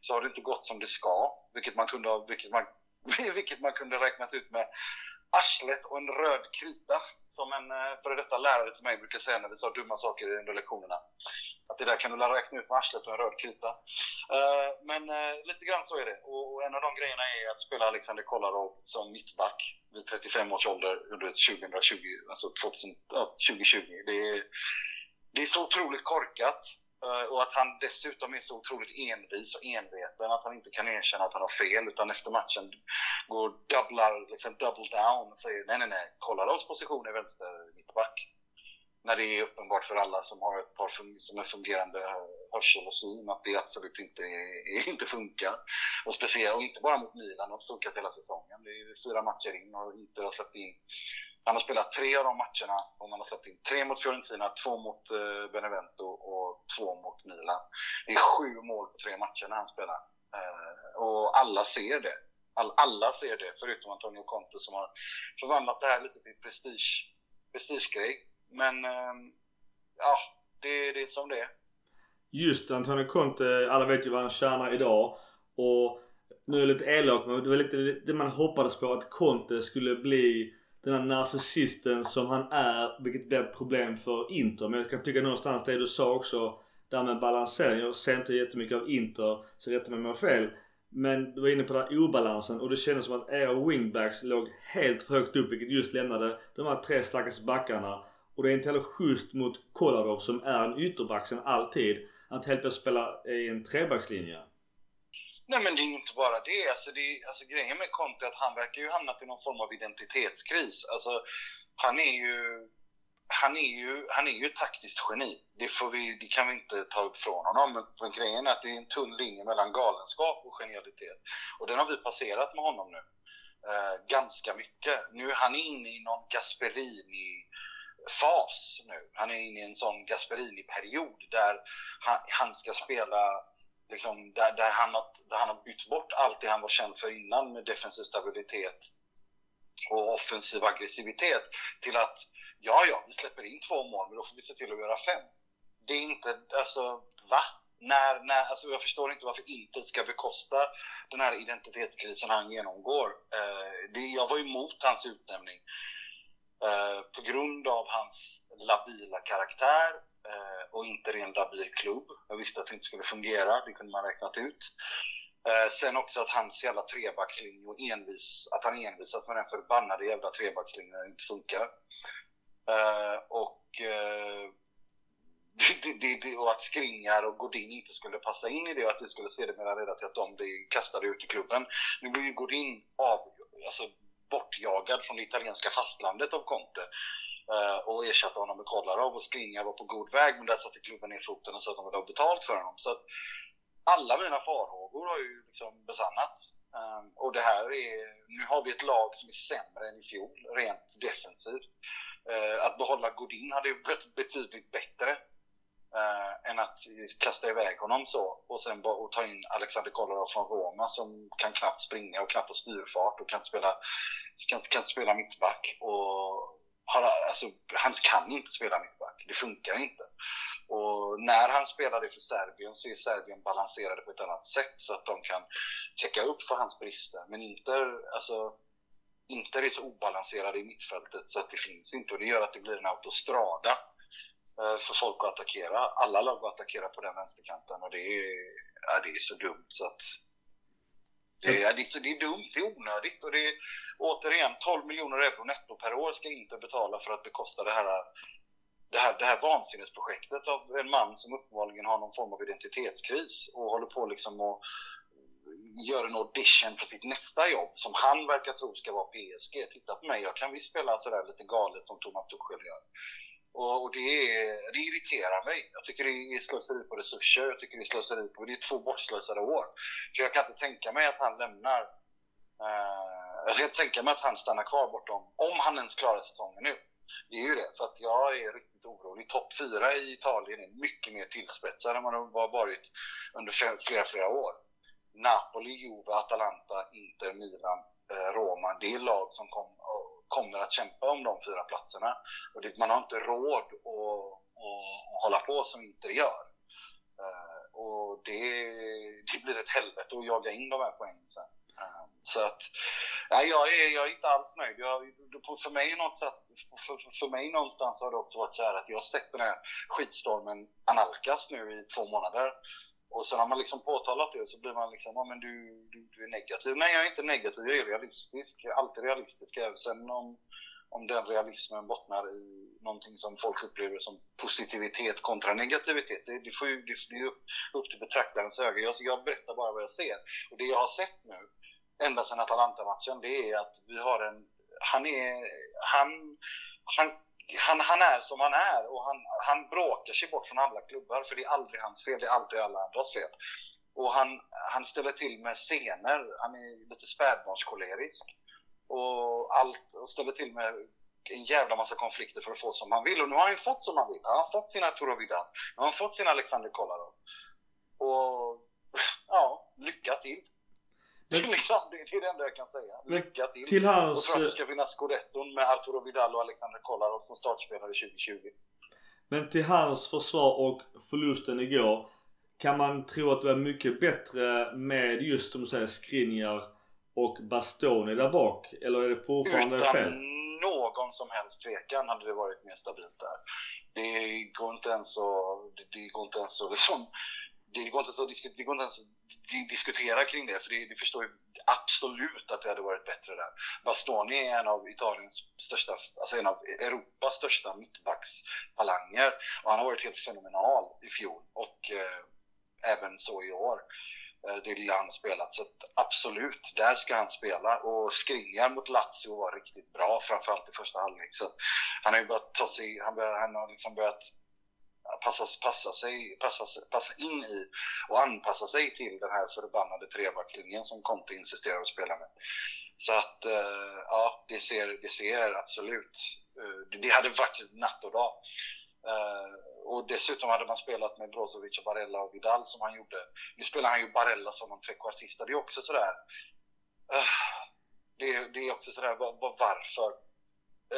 så har det inte gått som det ska, vilket man kunde, vilket man, vilket man kunde räknat ut med arslet och en röd krita, som en eh, före detta lärare till mig brukar säga när vi sa dumma saker under lektionerna. Att det där kan du räkna ut med arslet och en röd krita. Eh, men eh, lite grann så är det. Och en av de grejerna är att spela Alexander Kolarov som mittback vid 35 års ålder under 2020, alltså 2000, 2020. Det är, det är så otroligt korkat. Eh, och att han dessutom är så otroligt envis och enveten att han inte kan erkänna att han har fel utan efter matchen går dubblar, liksom double down och säger nej, nej, nej, Kolarovs position är vänster mittback när det är uppenbart för alla som har ett par som är fungerande hörsel och syn att det absolut inte, inte funkar. Och speciellt, och inte bara mot Milan, det har funkat hela säsongen. Det är fyra matcher in och inte har släppt in han har spelat tre av de matcherna och man har släppt in tre mot Fiorentina, två mot eh, Benevento och två mot Milan. Det är sju mål på tre matcher när han spelar. Eh, och alla ser det. All, alla ser det, förutom Antonio Conte som har förvandlat det här lite till prestige, prestigegrej. Men ehm, ja, det, det är som det är. Just Antonio Conte, alla vet ju vad han tjänar idag. Och nu är jag lite elak men det var lite det man hoppades på att Conte skulle bli den här narcissisten som han är. Vilket blev ett problem för Inter. Men jag kan tycka någonstans det du sa också. Där med balansering. Jag ser inte jättemycket av Inter. Så rätta mig om jag har fel. Men du var inne på den här obalansen och det kändes som att era wingbacks låg helt för högt upp vilket just lämnade de här tre stackars backarna och det är inte heller schysst mot Kolarov som är en ytterback sen alltid. Att helt plötsligt spela i en trebackslinje. Nej men det är ju inte bara det. Alltså, det alltså grejen med Conte är att han verkar ju hamnat i någon form av identitetskris. Alltså han är ju han är ju, han är ju ett taktiskt geni. Det, får vi, det kan vi inte ta upp från honom. Men, men grejen är att det är en tunn linje mellan galenskap och genialitet. Och den har vi passerat med honom nu. Eh, ganska mycket. Nu är han inne i någon Gasperini fas nu. Han är inne i en sån Gasperini-period där han, han, ska spela liksom, där, där, han har, där han har bytt bort allt det han var känd för innan med defensiv stabilitet och offensiv aggressivitet till att ja, ja, vi släpper in två mål, men då får vi se till att göra fem. Det är inte, alltså, va? När, när, alltså jag förstår inte varför inte ska bekosta den här identitetskrisen han genomgår. Eh, det, jag var emot hans utnämning. Eh, på grund av hans labila karaktär eh, och inte ren labil klubb. Jag visste att det inte skulle fungera, det kunde man räknat ut. Eh, sen också att hans jävla trebackslinje och envis, att han envisas med den förbannade jävla trebackslinjen när det inte funkar. Eh, och eh, det, det, det, och att Skringar och Godin inte skulle passa in i det och att det skulle sedermera leda till att de blir kastade ut i klubben. Nu blir ju Godin av, alltså bortjagad från det italienska fastlandet av Conte eh, och ersatte honom med Kolarov och Springa var på god väg men där satte klubben ner foten och sa att de ville ha betalt för honom. Så att alla mina farhågor har ju liksom besannats. Ehm, och det här är, nu har vi ett lag som är sämre än i fjol, rent defensivt. Eh, att behålla Godin hade ju varit betydligt bättre eh, än att kasta iväg honom så och sen bara och ta in Alexander Kolarov från Roma som kan knappt springa och knappt ha styrfart och kan spela, kan, kan spela mittback. Och har, alltså, han kan inte spela mittback, det funkar inte. Och när han spelade för Serbien så är Serbien balanserade på ett annat sätt så att de kan täcka upp för hans brister. Men Inter, alltså, Inter är så obalanserade i mittfältet så att det finns inte och det gör att det blir en autostrada Eh, för folk att attackera. Alla lag att attackera på den vänsterkanten och det är, ja, det är så dumt så att det är, det, är så, det är dumt, det är onödigt och det är återigen 12 miljoner euro netto per år ska inte betala för att bekosta det här, det här, det här vansinnesprojektet av en man som uppenbarligen har någon form av identitetskris och håller på liksom att göra en audition för sitt nästa jobb som han verkar tro ska vara PSG. Titta på mig, jag kan visst spela sådär lite galet som Thomas Tuchel gör. Och, och det, det irriterar mig. Jag tycker det är slöseri på resurser. Jag tycker det är slöseri på... Det är två bortslösade år. För jag kan inte tänka mig att han lämnar. Eh, jag kan inte tänka mig att han stannar kvar bortom, om han ens klarar säsongen nu. Det är ju det, för att jag är riktigt orolig. Topp fyra i Italien är mycket mer tillspetsad än vad har varit under flera, flera år. Napoli, Juve, Atalanta, Inter, Milan, eh, Roma. Det är lag som kom, kommer att kämpa om de fyra platserna. Och det, man har inte råd att, att hålla på som Inter gör. Eh, och det, det, blir ett helvete att jaga in de här poängen sen. Eh, så att, nej, jag, är, jag är inte alls nöjd. Jag, för, mig någonstans, för, för, mig någonstans har det också varit så här att jag har sett den här skitstormen analkas nu i två månader. Och sen har man liksom påtalat det så blir man liksom, ja men du, du, du är negativ. Nej, jag är inte negativ, jag är realistisk. Jag är alltid realistisk. Sen om, om den realismen bottnar i någonting som folk upplever som positivitet kontra negativitet, det, det, får ju, det, det är upp, upp till betraktarens öga. Jag, jag berättar bara vad jag ser. Och det jag har sett nu, ända sedan Atalanta-matchen, det är att vi har en... Han är... Han, han han, han är som han är och han, han bråkar sig bort från alla klubbar för det är aldrig hans fel, det är alltid alla andras fel. Och han, han ställer till med scener, han är lite spädbarnskolerisk och, allt, och ställer till med en jävla massa konflikter för att få som han vill. Och nu har han ju fått som han vill. Han har fått sina Arturo Vidal, har fått sin Alexander Kolarov. Och ja, lycka till. Men, liksom, det, är det enda jag kan säga. Lycka till. till hans... Och för att det ska finnas scudetton med Arturo Vidal och Alexander Kolarov som startspelare 2020. Men till hans försvar och förlusten igår. Kan man tro att det var mycket bättre med just du säger Skriniar och Bastoni där bak? Eller är det fortfarande Utan fel? någon som helst tvekan hade det varit mer stabilt där. Det går inte ens att, det, det går inte ens att liksom det går inte, så, det går inte ens att diskutera kring det, för det, det förstår ju absolut att det hade varit bättre där. Bastoni är en av Italiens största, alltså en av Europas största mittbackspalanger och han har varit helt fenomenal i fjol och eh, även så i år. Eh, det lilla han spelat, så absolut, där ska han spela. Och Skriniar mot Lazio var riktigt bra, framförallt i första halvlek. Så han har ju börjat ta sig, han, bör, han har liksom börjat passa, passa, sig, passa, passa in i och anpassa sig till den här förbannade trebackslinjen som Conte insisterar att spela med. Så att, eh, ja, det ser, det ser absolut... Eh, det hade varit natt och dag. Eh, och dessutom hade man spelat med Brozovic, och Barella och Vidal som han gjorde. Nu spelar han ju Barella som en trekvartista. Det är också sådär... Det, det är också sådär, varför?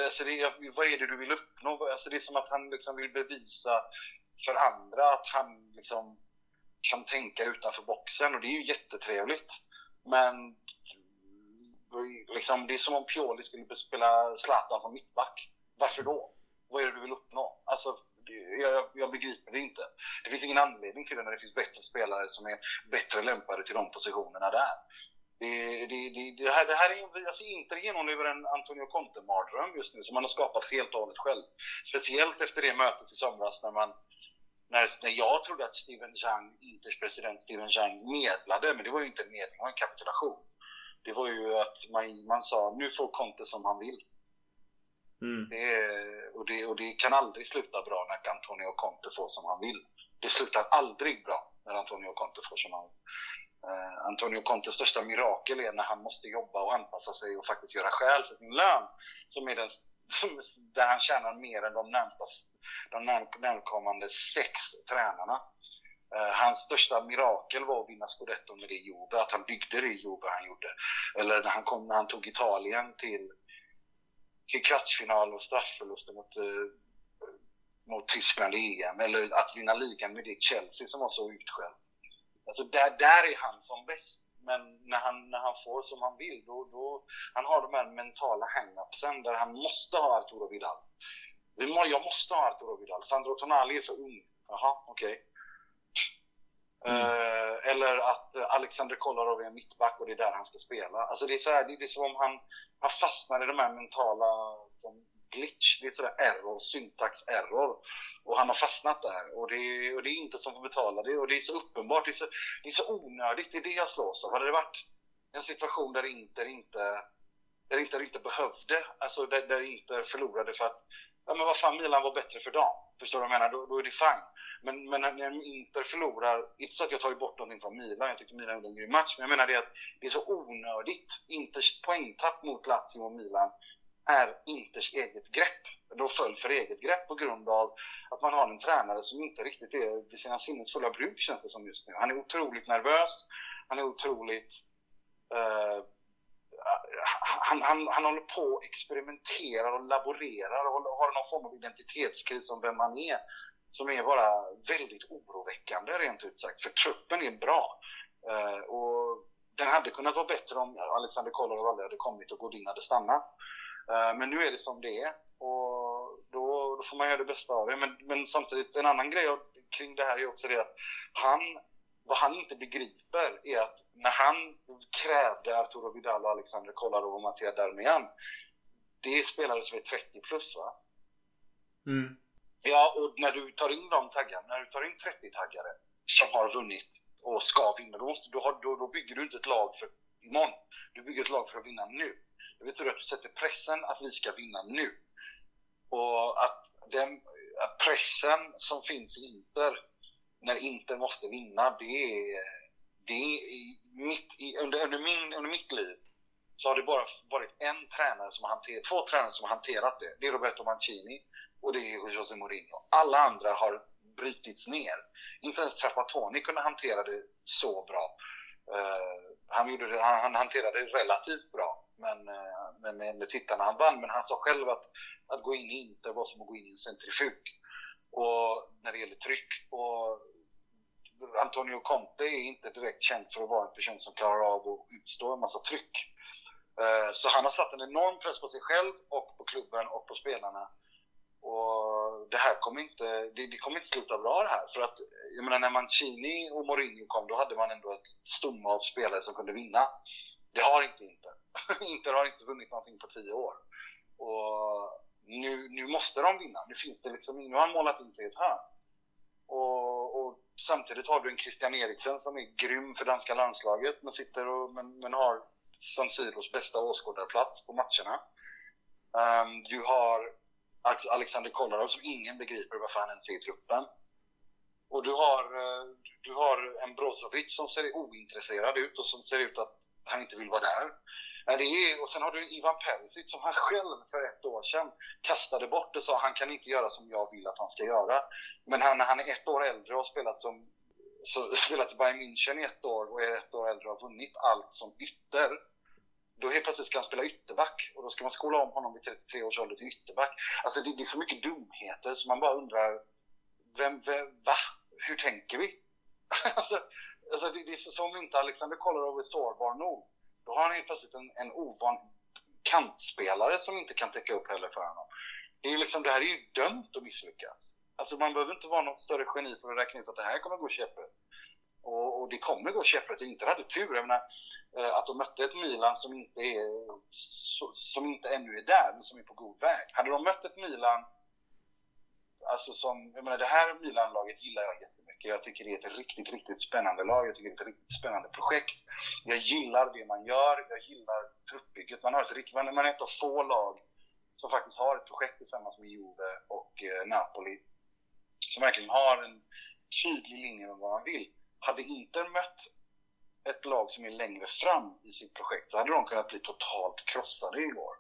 Alltså det, vad är det du vill uppnå? Alltså det är som att han liksom vill bevisa för andra att han liksom kan tänka utanför boxen och det är ju jättetrevligt. Men liksom, det är som om Pioli skulle spela Zlatan som mittback. Varför då? Vad är det du vill uppnå? Alltså, det, jag, jag, begriper det inte. Det finns ingen anledning till det när det finns bättre spelare som är bättre lämpade till de positionerna där. Det, det, det, det, här, det här är, alltså Inter genomlever en Antonio Conte-mardröm just nu som man har skapat helt och hållet själv. Speciellt efter det mötet i somras när man när, när jag trodde att Steven Chang, Inters president Steven Chang medlade, men det var ju inte en medling, det var en kapitulation. Det var ju att man, man sa nu får Conte som han vill. Mm. Det, och, det, och det kan aldrig sluta bra när Antonio Conte får som han vill. Det slutar aldrig bra när Antonio Conte får som han vill. Eh, Antonio Contes största mirakel är när han måste jobba och anpassa sig och faktiskt göra skäl för sin lön. Som är den, som, där han tjänar mer än de närmsta, de närkommande sex tränarna. Eh, hans största mirakel var att vinna scudetton med det Juve, att han byggde det Juve han gjorde. Eller när han, kom, när han tog Italien till, till kvartsfinal och straffförluster mot, eh, mot Tyskland i EM. Eller att vinna ligan med det Chelsea som var så utskällt. Alltså där, där är han som bäst. Men när han, när han får som han vill, då, då han har de här mentala hang-upsen där han måste ha Arturo Vidal. Jag måste ha Arturo Vidal. Sandro Tonali är för ung. Jaha, okej. Okay. Mm. Uh, eller att Alexander Kolarov är en mittback och det är där han ska spela. Alltså det är, så här, det, det är som om han, han fastnar i de här mentala liksom, glitch, det är sådär error, syntax-error. Och han har fastnat där och det, och det är inte som får betala det och det är så uppenbart, det är så, det är så onödigt, det är det jag slås av. Hade det varit en situation där Inter inte, där Inter inte behövde, alltså där, där Inter förlorade för att ja men vad fan, Milan var bättre för dem. Förstår du vad jag menar? Då, då är det fine. Men, men när Inter förlorar, inte så att jag tar bort någonting från Milan, jag tycker Milan gjorde en grym match, men jag menar det att det är så onödigt. Inters poängtapp mot Lazio och Milan är Inters eget grepp. De föll för eget grepp på grund av att man har en tränare som inte riktigt är vid sina sinnens fulla bruk känns det som just nu. Han är otroligt nervös, han är otroligt uh, han, han, han håller på och experimenterar och laborerar och har någon form av identitetskris om vem han är som är bara väldigt oroväckande rent ut sagt. För truppen är bra. Uh, och den hade kunnat vara bättre om Alexander Kolarov aldrig hade kommit och Godin hade stannat. Uh, men nu är det som det är och då, då får man göra det bästa av det. Men, men samtidigt, en annan grej kring det här är också det att han vad han inte begriper är att när han krävde Arturo Vidal och Alexander Kolarov och Mattia Darmian, det är spelare som är 30 plus va? Mm. Ja, och när du tar in de taggarna, när du tar in 30-taggare som har vunnit och ska vinna, då, måste, då, då, då bygger du inte ett lag för imorgon. Du bygger ett lag för att vinna nu. Det betyder att du sätter pressen att vi ska vinna nu. Och att den att pressen som finns i Inter när Inter måste vinna, det är, det är mitt under, under, min, under mitt liv så har det bara varit en tränare som har hanterat, två tränare som har hanterat det. Det är Roberto Mancini och det är José Mourinho. Alla andra har brutits ner. Inte ens Trapattoni kunde hantera det så bra. Uh, han, gjorde det, han, han hanterade det relativt bra Eh, men, men med, med, tittarna han vann. Men han sa själv att, att gå in i Inter var som att gå in i en centrifug. Och när det gäller tryck. Och Antonio Conte är inte direkt känd för att vara en person som klarar av att utstå en massa tryck. Eh, så han har satt en enorm press på sig själv och på klubben och på spelarna. Och det här kommer inte, det, det kommer inte sluta bra det här. För att, jag menar, när Mancini och Mourinho kom, då hade man ändå ett stomme av spelare som kunde vinna. Det har inte Inter. Inter har inte vunnit någonting på tio år. Och nu, nu måste de vinna. Nu finns det liksom, nu har han målat in sig i ett hörn. Och, och samtidigt har du en Christian Eriksen som är grym för danska landslaget men, sitter och, men, men har San Siros bästa åskådarplats på matcherna. Um, du har Alexander Kolarov som ingen begriper varför han ens är i truppen. Och du har, eh, du har en Brozovic som ser ointresserad ut och som ser ut att han inte vill vara där. Det är, och sen har du Ivan Perisic som han själv för ett år sedan kastade bort och sa han kan inte göra som jag vill att han ska göra. Men han, han är ett år äldre och har spelat, som, så, spelat i Bayern München i ett år och är ett år äldre och har vunnit allt som ytter. Då helt plötsligt ska han spela ytterback och då ska man skola om honom vid 33 års ålder till ytterback. Alltså det, det är så mycket dumheter så man bara undrar, vem, vem va? Hur tänker vi? alltså, alltså det, det är som om inte Alexander Kolarov är sårbar nog. Då har han helt plötsligt en, en ovan kantspelare som inte kan täcka upp heller för honom. Det, är liksom, det här är ju dömt att misslyckas. Alltså man behöver inte vara något större geni för att räkna ut att det här kommer gå käpprätt. Och, och, det kommer gå käpprätt. Inte hade tur. Jag menar, eh, att de mötte ett Milan som inte, är, som inte ännu är där, men som är på god väg. Hade de mött ett Milan, alltså som, jag menar det här Milan-laget gillar jag jättemycket mycket. Jag tycker det är ett riktigt, riktigt spännande lag. Jag tycker det är ett riktigt spännande projekt. Jag gillar det man gör. Jag gillar truppbygget. Man, har ett, man är ett av få lag som faktiskt har ett projekt tillsammans med Juve och eh, Napoli som verkligen har en tydlig linje med vad man vill. Hade Inter mött ett lag som är längre fram i sitt projekt så hade de kunnat bli totalt krossade igår.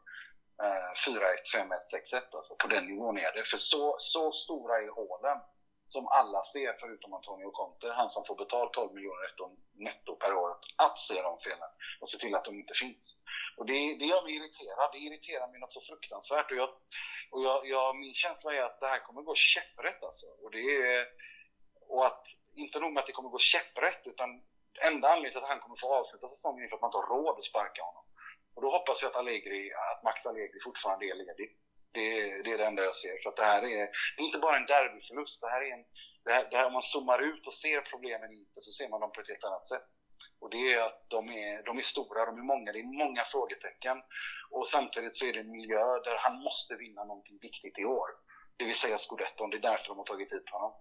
4-1, 5-1, 6-1 alltså. På den nivån är det. För så, så stora är hålen som alla ser förutom Antonio Conte, han som får betalt 12 miljoner netto per år, att se de felen och se till att de inte finns. Och det, det gör mig irriterad. Det irriterar mig något så fruktansvärt. Och, jag, och jag, jag, min känsla är att det här kommer gå käpprätt alltså. Och, det är, och att, inte nog med att det kommer gå käpprätt, utan enda anledningen till att han kommer få avsluta säsongen är för att man inte har råd att sparka honom. Och då hoppas jag att, Allegri, att Max Allegri fortfarande är ledig. Det, det, är det enda jag ser. För att det här är, inte bara en derbyförlust. Det här är en, det här, det här, om man zoomar ut och ser problemen inte så ser man dem på ett helt annat sätt. Och det är att de är, de är stora, de är många, det är många frågetecken. Och samtidigt så är det en miljö där han måste vinna någonting viktigt i år. Det vill säga scudetton, det är därför de har tagit hit honom.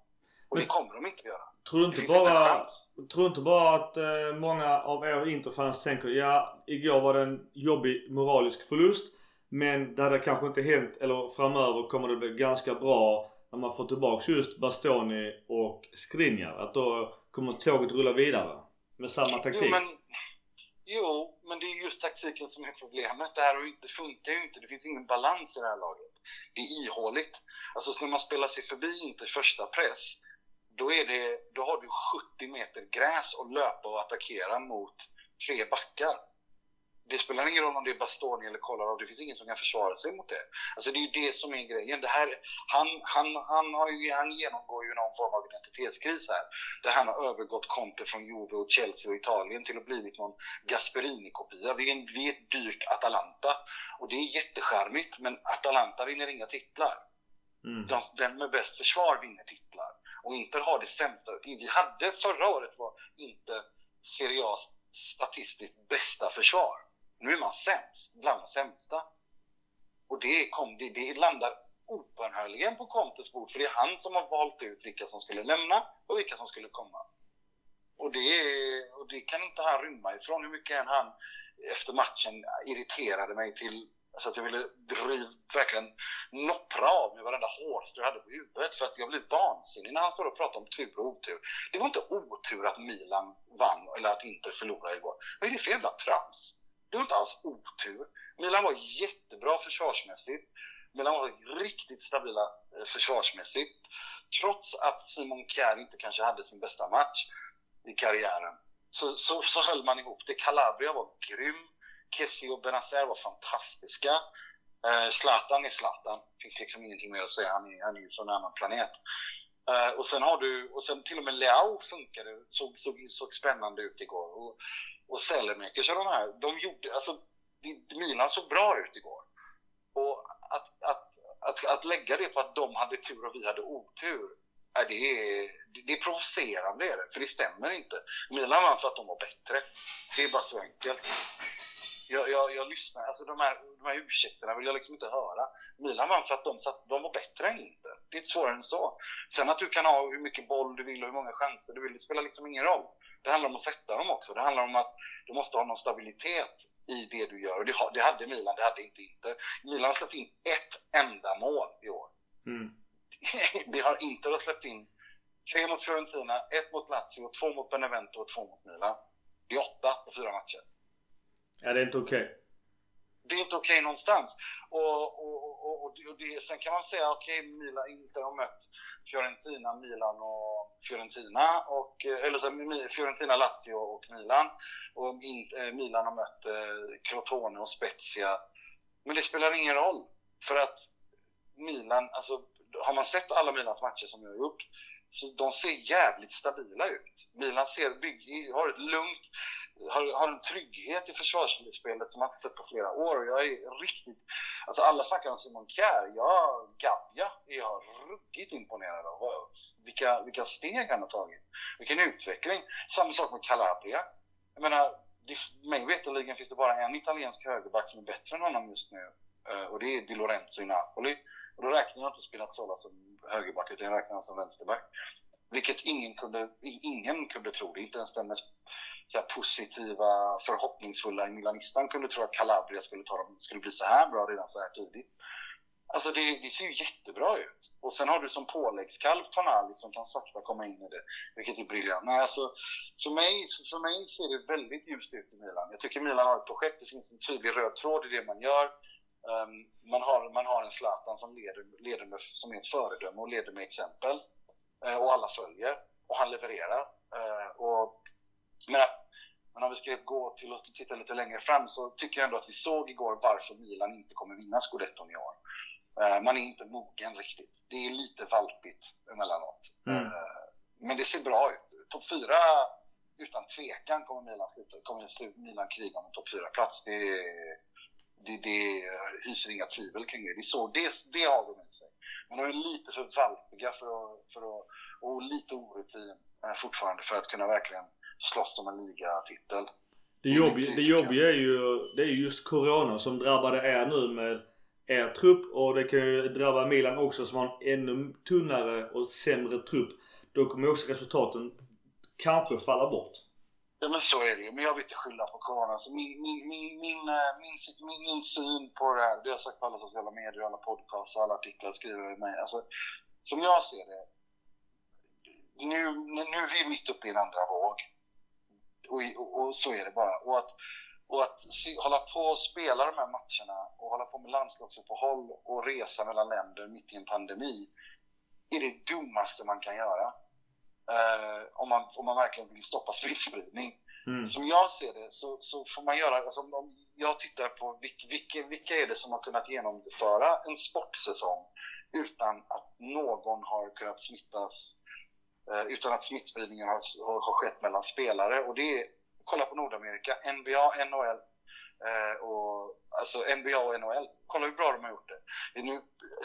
Och det kommer de inte göra. Tror du inte, bara, tror inte bara att eh, många av er Interfans tänker ja, igår var det en jobbig moralisk förlust. Men det hade kanske inte hänt, eller framöver kommer det bli ganska bra när man får tillbaks just Bastoni och Skriniar. Att då kommer tåget rulla vidare. Med samma taktik. Jo men, jo, men det är just taktiken som är problemet. Det här det funkar ju inte. Det finns ingen balans i det här laget. Det är ihåligt. Alltså när man spelar sig förbi inte första press, då, är det, då har du 70 meter gräs att löpa och attackera mot tre backar det spelar ingen roll om det är Bastoni eller Kolarov, det finns ingen som kan försvara sig mot det. Alltså det är ju det som är grejen. Det här, han, han, han, har ju, han genomgår ju någon form av identitetskris här. Där han har övergått Conte från Juve och Chelsea och Italien till att blivit någon Gasperini-kopia. Vi, vi är ett dyrt Atalanta. Och det är jättecharmigt, men Atalanta vinner inga titlar. Mm. De, den med bäst försvar vinner titlar. Och Inter har det sämsta. Vi hade förra året var inte Serie A statistiskt bästa försvar. Nu är man sämst, bland de sämsta. Och det, kom, det, det landar obönhörligen på Contes bord, för det är han som har valt ut vilka som skulle lämna och vilka som skulle komma. Och det, och det kan inte han rymma ifrån, hur mycket än han efter matchen irriterade mig till så att jag ville driv, verkligen noppra av med varenda hårstrå jag hade på huvudet för att jag blev vansinnig när han står och pratar om tur och otur. Det var inte otur att Milan vann eller att Inter förlorade igår. Vad är det för jävla trams? Det var inte alls otur. Milan var jättebra försvarsmässigt. Milan var riktigt stabila eh, försvarsmässigt. Trots att Simon Kjær inte kanske hade sin bästa match i karriären så, så, så höll man ihop det. Calabria var grym. Kessie och Benazer var fantastiska. Eh, Zlatan är Zlatan. Det finns liksom ingenting mer att säga. Han är, han är från en annan planet. Uh, och sen har du, och sen till och med Leao funkade, såg, såg, såg spännande ut igår. Och, och Sellemakers och de här, de gjorde, alltså Milan såg bra ut igår. Och att, att, att, att lägga det på att de hade tur och vi hade otur, är det, är, det är provocerande, är det, för det stämmer inte. Milan vann för att de var bättre. Det är bara så enkelt jag, jag, jag lyssnar, alltså de här, de här ursäkterna vill jag liksom inte höra. Milan vann för att de, satt, de var bättre än Inter. Det är inte svårare än så. Sen att du kan ha hur mycket boll du vill och hur många chanser du vill, det spelar liksom ingen roll. Det handlar om att sätta dem också. Det handlar om att du måste ha någon stabilitet i det du gör. Och det, det hade Milan, det hade inte Inter. Milan släppte in ett enda mål i år. Mm. det har Inter släppt in tre mot Fiorentina, ett mot Lazio, två mot Benevento och två mot Milan. Det är åtta på fyra matcher. Ja, det är inte okej. Okay. Det är inte okej okay någonstans. Och, och, och, och, det, sen kan man säga, okej, okay, Milan inte har mött Fiorentina, Milan och Fiorentina. Och, eh, eller så, Fiorentina, Lazio och Milan. Och eh, Milan har mött eh, Crotone och Spezia. Men det spelar ingen roll. För att Milan, alltså har man sett alla Milans matcher som jag har gjort så de ser jävligt stabila ut. Milan ser, bygg, har ett lugnt, har, har en trygghet i försvarsspelet som man inte sett på flera år. Jag är riktigt... Alltså alla snackar om Simon Kjaer. Jag, Gabja är jag ruggigt imponerad av. Vilka, vilka steg han har tagit. Vilken utveckling. Samma sak med Calabria. Jag menar, det, mig veterligen finns det bara en italiensk högerback som är bättre än honom just nu. Eh, och det är Di Lorenzo i Napoli. Och då räknar jag inte Spinazzola som högerback utan jag räknar honom som vänsterback. Vilket ingen kunde, ingen kunde tro. Det inte ens den mest så positiva, förhoppningsfulla milanistan kunde tro att Calabria skulle, ta dem, skulle bli så här bra redan så här tidigt. Alltså det, det, ser ju jättebra ut. Och sen har du som påläggskalv Tonali som kan sakta komma in i det, vilket är briljant. Nej, alltså, för, mig, för mig ser det väldigt ljust ut i Milan. Jag tycker Milan har ett projekt, det finns en tydlig röd tråd i det man gör. Um, man, har, man har en Zlatan som, leder, leder med, som är ett föredöme och leder med exempel. Uh, och alla följer. Och han levererar. Uh, och men, att, men om vi ska gå till och titta lite längre fram så tycker jag ändå att vi såg igår varför Milan inte kommer vinna scudetton i år. Uh, man är inte mogen riktigt. Det är lite valpigt emellanåt. Mm. Men det ser bra ut. Topp fyra, utan tvekan, kommer Milan, sluta, kommer Milan kriga om en topp fyra-plats. Det, det, det hyser inga tvivel kring det. Det, så, det, det har de i sig. Men de är lite för valpiga för att, för att, och lite orutin uh, fortfarande för att kunna verkligen slåss om en ligatitel. Det, jobbiga, det jobbiga är ju det är just Corona som drabbade er nu med er trupp och det kan ju drabba Milan också som har en ännu tunnare och sämre trupp. Då kommer också resultaten kanske falla bort. Ja, men så är det ju. Men jag vill inte skylla på corona. Så min, min, min, min, eh, min, min, min syn på det här, det har jag sagt på alla sociala medier, alla podcasts och alla artiklar jag skriver i mig. Alltså, som jag ser det, nu, nu är vi mitt uppe i en andra våg. Och, och, och så är det bara. Och att, och att se, hålla på och spela de här matcherna och hålla på med landslagsuppehåll och resa mellan länder mitt i en pandemi är det dummaste man kan göra. Uh, om, man, om man verkligen vill stoppa smittspridning. Mm. Som jag ser det så, så får man göra, alltså, om jag tittar på vilka, vilka, vilka är det som har kunnat genomföra en sportsäsong utan att någon har kunnat smittas, uh, utan att smittspridningen har, har, har skett mellan spelare. Och det är, kolla på Nordamerika, NBA, NHL, Eh, Eh, och, alltså NBA och NHL. Kolla hur bra de har gjort det. det nu,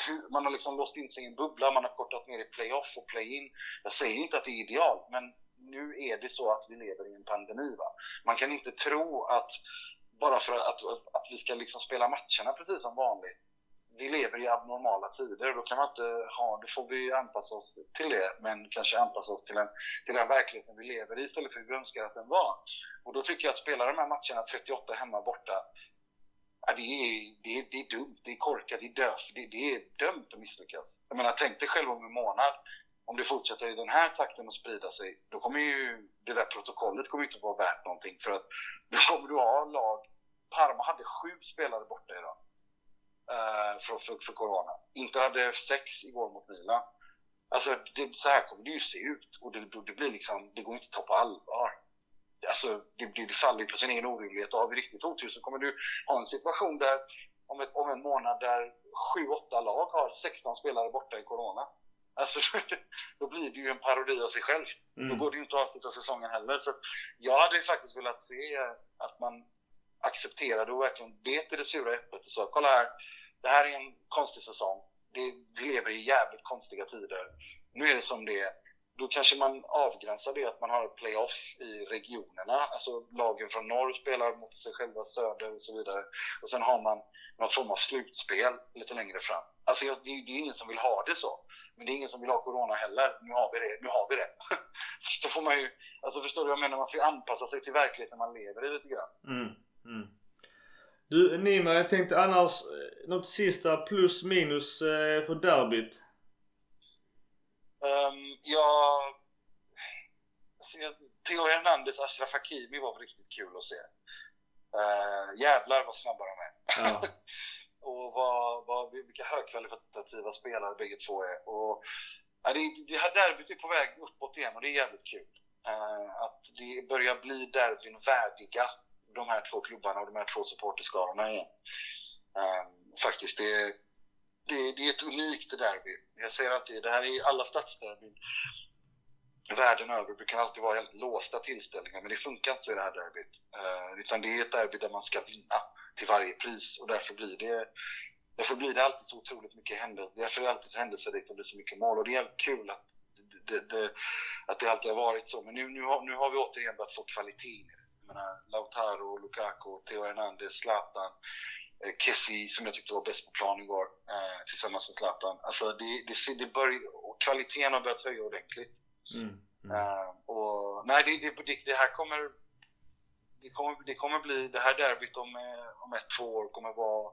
hur, man har liksom låst in sig i en bubbla, man har kortat ner i playoff och play-in. Jag säger inte att det är ideal, men nu är det så att vi lever i en pandemi. Va? Man kan inte tro att bara för att, att, att vi ska liksom spela matcherna precis som vanligt vi lever i abnormala tider. Då kan man inte ha, då får vi anpassa oss till det, men kanske anpassa oss till, en, till den verkligheten vi lever i istället för hur vi önskar att den var. Och då tycker jag att spela de här matcherna 38 hemma borta, ja, det, är, det, är, det är dumt, det är korkat, det är döft, det, det är dömt att misslyckas. Jag menar, tänk dig själv om en månad, om det fortsätter i den här takten att sprida sig, då kommer ju det där protokollet kommer inte vara värt någonting för att då kommer du ha lag Parma hade sju spelare borta idag för, för, för corona. Inter hade sex igår mot Milan. Alltså, det, så här kommer det ju se ut och det, det blir liksom, det går inte att ta på allvar. Alltså, det, det faller ju på sin egen orimlighet och har vi riktigt otur så kommer du ha en situation där om, ett, om en månad där sju, åtta lag har 16 spelare borta i corona. Alltså, då blir det ju en parodi av sig själv. Mm. Då går det ju inte att avsluta säsongen heller. Så jag hade faktiskt velat se att man accepterade och verkligen bet i det sura äpplet och sa kolla här, det här är en konstig säsong. Det, vi lever i jävligt konstiga tider. Nu är det som det är. Då kanske man avgränsar det att man har playoff i regionerna. Alltså lagen från norr spelar mot sig själva söder och så vidare. Och sen har man någon form av slutspel lite längre fram. Alltså det, det är ingen som vill ha det så. Men det är ingen som vill ha corona heller. Nu har vi det. Nu har vi det. så då får man ju, alltså förstår du vad jag menar? Man får ju anpassa sig till verkligheten man lever i lite grann. Mm, mm. Du Nima, jag tänkte annars eh, något sista plus minus eh, för derbyt? Um, ja... Theo Hernandez, Ashraf Hakimi var riktigt kul att se. Uh, jävlar vad snabba de är. Ja. och vad, vad, vilka högkvalitativa spelare bägge två är. Och, ja, det, det här derbyt är på väg uppåt igen och det är jävligt kul. Uh, att det börjar bli derbyn värdiga de här två klubbarna och de här två supporterskarorna igen. Um, ehm, faktiskt, det är, det, det är ett unikt derby. Jag säger alltid, det här är alla stadsderbyn världen över brukar alltid vara låsta tillställningar, men det funkar inte så i det här derbyt. Uh, utan det är ett derby där man ska vinna till varje pris och därför blir det Därför blir det alltid så otroligt mycket händelser. Därför är det alltid så händelserikt och det blir så mycket mål. Och det är jävligt kul att det, det, att det alltid har varit så. Men nu, nu, har, nu har vi återigen börjat få kvalitet i det menar, Lautaro, Lukaku, Theo Hernandez, Zlatan, eh, Kessie som jag tyckte var bäst på plan igår eh, tillsammans med Zlatan. Alltså det, det, det börjar, kvaliteten har börjat höja ordentligt. Mm. Mm. Uh, och, nej, det, det, det, här kommer, det kommer, det kommer bli, det här derbyt om, eh, om ett, två år kommer vara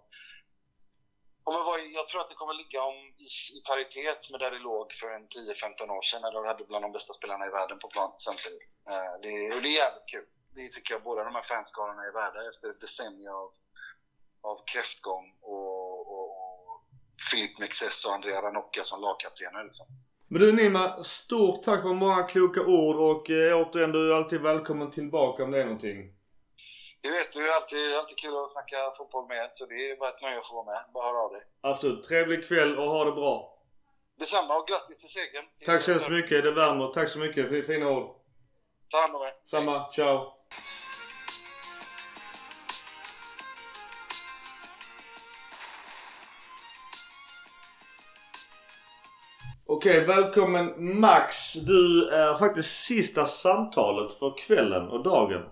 kommer vara, jag tror att det kommer ligga om, i, i paritet med där det låg för en 10-15 år sedan när de hade bland de bästa spelarna i världen på plan samtidigt. Uh, det, och det är jävligt kul det tycker jag båda de här fanskarorna är värda efter ett decennium av, av kräftgång och, och, och Filip Mexes och Andrea Ranocchia som lagkaptener. Liksom. Men du Nima, stort tack för många kloka ord och eh, återigen du är alltid välkommen tillbaka om det är någonting. Det vet du, det är alltid, alltid kul att snacka fotboll med så det är bara ett nöje att få vara med. Bara höra av dig. Absolut. Trevlig kväll och ha det bra. Detsamma och grattis till segern. Tack så hemskt mycket. Det värmer. Tack så mycket för fina ord. Ta hand om er. Samma. Ciao. Okej, välkommen Max. Du är faktiskt sista samtalet för kvällen och dagen.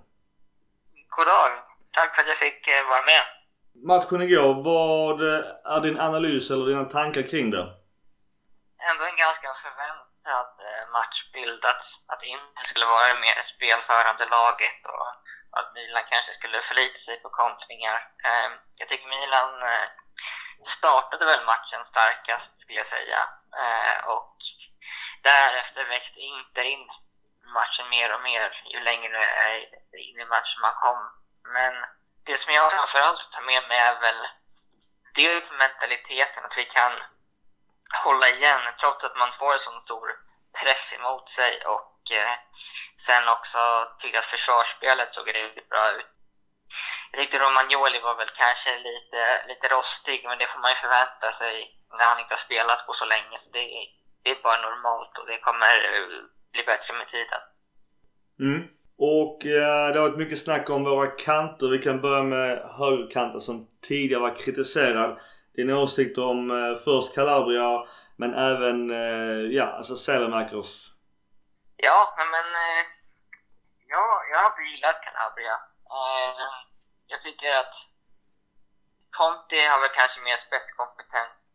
God dag. Tack för att jag fick eh, vara med. Matchen igår, vad är din analys eller dina tankar kring det? Ändå en ganska förväntad eh, matchbild att, att Inter skulle vara det mer spelförande laget och att Milan kanske skulle förlita sig på kontringar. Eh, jag tycker Milan eh, startade väl matchen starkast skulle jag säga Eh, och därefter växte Inter in matchen mer och mer ju längre eh, in i matchen man kom. Men det som jag framförallt tar med mig är väl dels mentaliteten, att vi kan hålla igen trots att man får en sån stor press emot sig och eh, sen också tyckte att försvarsspelet såg riktigt bra ut. Jag tyckte Romagnoli var väl kanske lite, lite rostig, men det får man ju förvänta sig när han inte har spelat på så länge. Så det, det är bara normalt och det kommer bli bättre med tiden. Mm. Och eh, det har varit mycket snack om våra kanter. Vi kan börja med högerkanten som tidigare var kritiserad. Dina åsikter om eh, först Calabria men även eh, ja, alltså Selemakers. Ja, men eh, ja, jag har gillat Calabria. Eh, jag tycker att Conti har väl kanske mer spetskompetens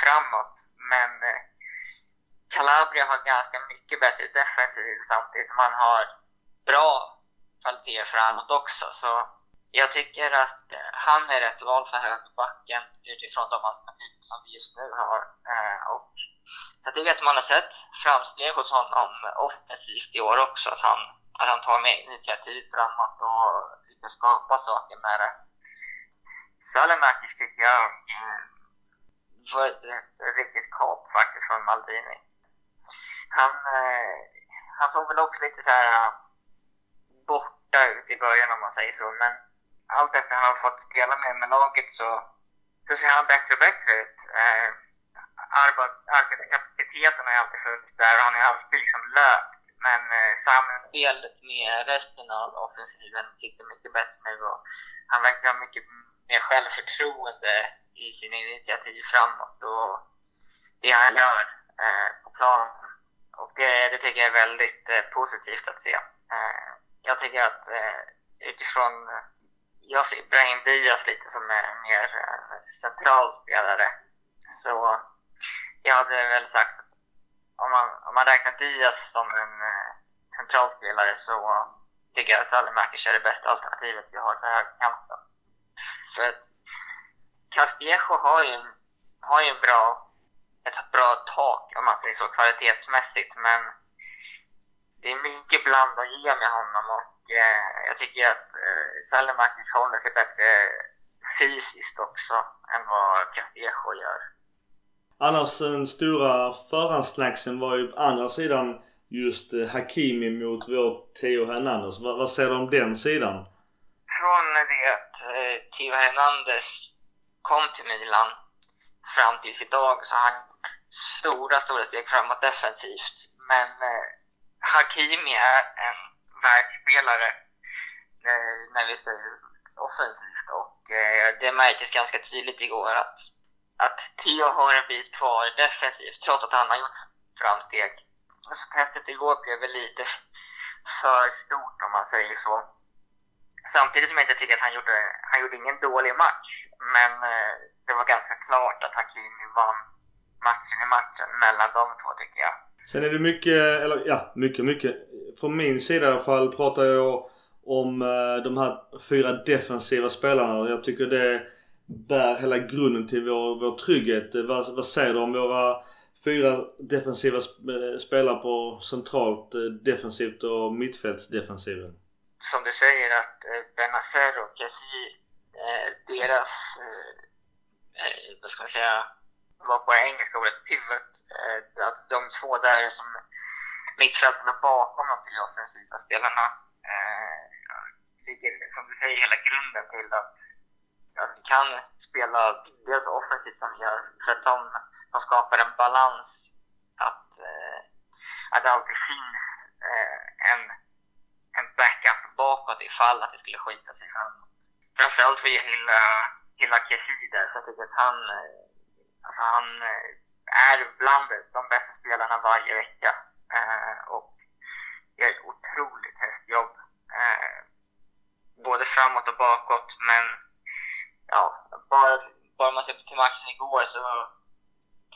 framåt men eh, Calabria har ganska mycket bättre defensiv samtidigt som han har bra kvaliteter framåt också. Så jag tycker att eh, han är rätt val för högerbacken utifrån de alternativ som vi just nu har. Eh, och så jag tycker att man har sett framsteg hos honom offensivt i år också. Att han, att han tar mer initiativ framåt och lyckas skapa saker med det. Salimakis tycker jag eh, var ett, ett riktigt kap faktiskt från Maldini. Han, eh, han såg väl också lite så här eh, borta ut i början om man säger så, men allt efter han har fått spela mer med laget så, så ser han bättre och bättre ut. Eh, arbetskapaciteten har ju alltid funnits där och han har alltid liksom löpt. Men eh, samspelet med resten av offensiven sitter mycket bättre nu och han verkar ha mycket mer självförtroende i sina initiativ framåt och det han gör eh, på planen. Och det, det tycker jag är väldigt eh, positivt att se. Eh, jag tycker att eh, utifrån eh, jag ser Brahim Diaz lite som en mer eh, central spelare. Så jag hade väl sagt att om man, om man räknar Diaz som en eh, centralspelare så tycker jag att Salimakis är det bästa alternativet vi har för högerkanten. För att Castillejo har ju, har ju bra, ett bra tak om man säger så kvalitetsmässigt men det är mycket bland att ge med honom och eh, jag tycker att eh, Salemakis håller sig bättre fysiskt också än vad Castillejo gör. Annars den stora förhandsnacksen var ju på andra sidan just eh, Hakimi mot vår Theo Hernandez. Vad, vad säger du om den sidan? Från det att eh, Theo Hernandez kom till Milan fram tills idag så har han stora, stora steg framåt defensivt. Men eh, Hakimi är en världsspelare eh, när vi säger offensivt och eh, det märktes ganska tydligt igår att, att Theo har en bit kvar defensivt trots att han har gjort framsteg. Så testet igår blev väl lite för stort om man säger så. Samtidigt som jag inte tycker att han gjorde, han gjorde ingen dålig match. Men eh, det var ganska klart att Hakimi vann matchen i matchen mellan de två tycker jag. Sen är det mycket, eller ja, mycket, mycket. Från min sida i alla fall pratar jag om eh, de här fyra defensiva spelarna. Jag tycker det bär hela grunden till vår, vår trygghet. Vad, vad säger du om våra fyra defensiva eh, spelare på centralt eh, defensivt och mittfältsdefensiven? Som du säger att eh, Benazer och Kessi, eh, deras, eh, vad ska man säga, var på engelska ordet pivot. Att de två där som mittfältarna bakom de tre offensiva spelarna ligger, som du säger, hela grunden till att, att vi kan spela dels offensivt som vi gör, för att de, de skapar en balans. Att, eh, att det alltid finns eh, en, en backup bakåt ifall att det skulle skita sig framåt. Framförallt vill jag hylla, hylla Kessi för jag tycker att han eh, Alltså han eh, är bland de bästa spelarna varje vecka eh, och gör ett otroligt hästjobb. Eh, både framåt och bakåt, men ja, bara, bara man ser till matchen igår så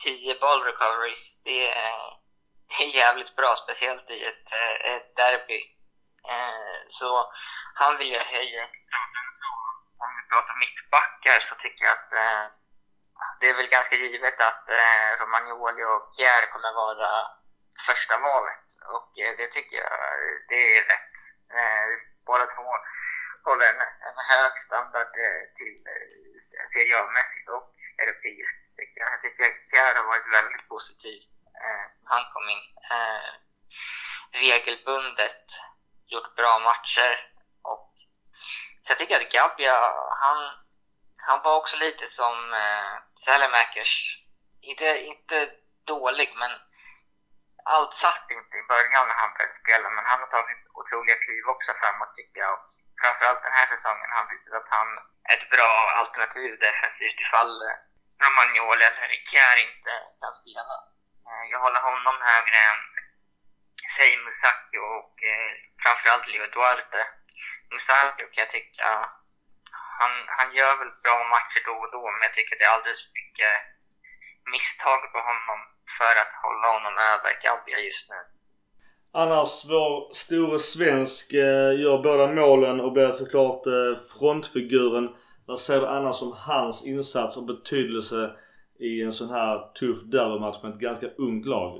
10 ball recoveries, det är, är jävligt bra, speciellt i ett, eh, ett derby. Eh, så han vill jag höja. Sen så, om vi pratar mittbackar så tycker jag att eh, det är väl ganska givet att eh, Romagnoli och Kjär kommer vara första valet. Och eh, det tycker jag det är rätt. Eh, båda två håller en, en hög standard eh, till Serie A-mässigt och europeiskt tycker jag. Jag tycker Kjär har varit väldigt positiv. Han kom in regelbundet, gjort bra matcher och så jag tycker att Gabbia, han, han var också lite som eh, Sälemäkers. Inte, inte dålig, men allt satt inte i början när han började spela. Men han har tagit otroliga kliv också framåt tycker jag. Och framförallt den här säsongen har han visat att han är ett bra alternativ defensivt ifall eh, Romagnoli eller Kjär inte kan spela. Eh, jag håller honom högre än säger Musaki och eh, framförallt Leo Duarte. Musaki kan jag tycka han, han gör väl bra matcher då och då, men jag tycker det är alldeles för mycket misstag på honom för att hålla honom över Gabbia just nu. Annars, vår store svensk eh, gör båda målen och blir såklart eh, frontfiguren. Vad säger du annars om hans insats och betydelse i en sån här tuff derbymatch med ett ganska ungt lag?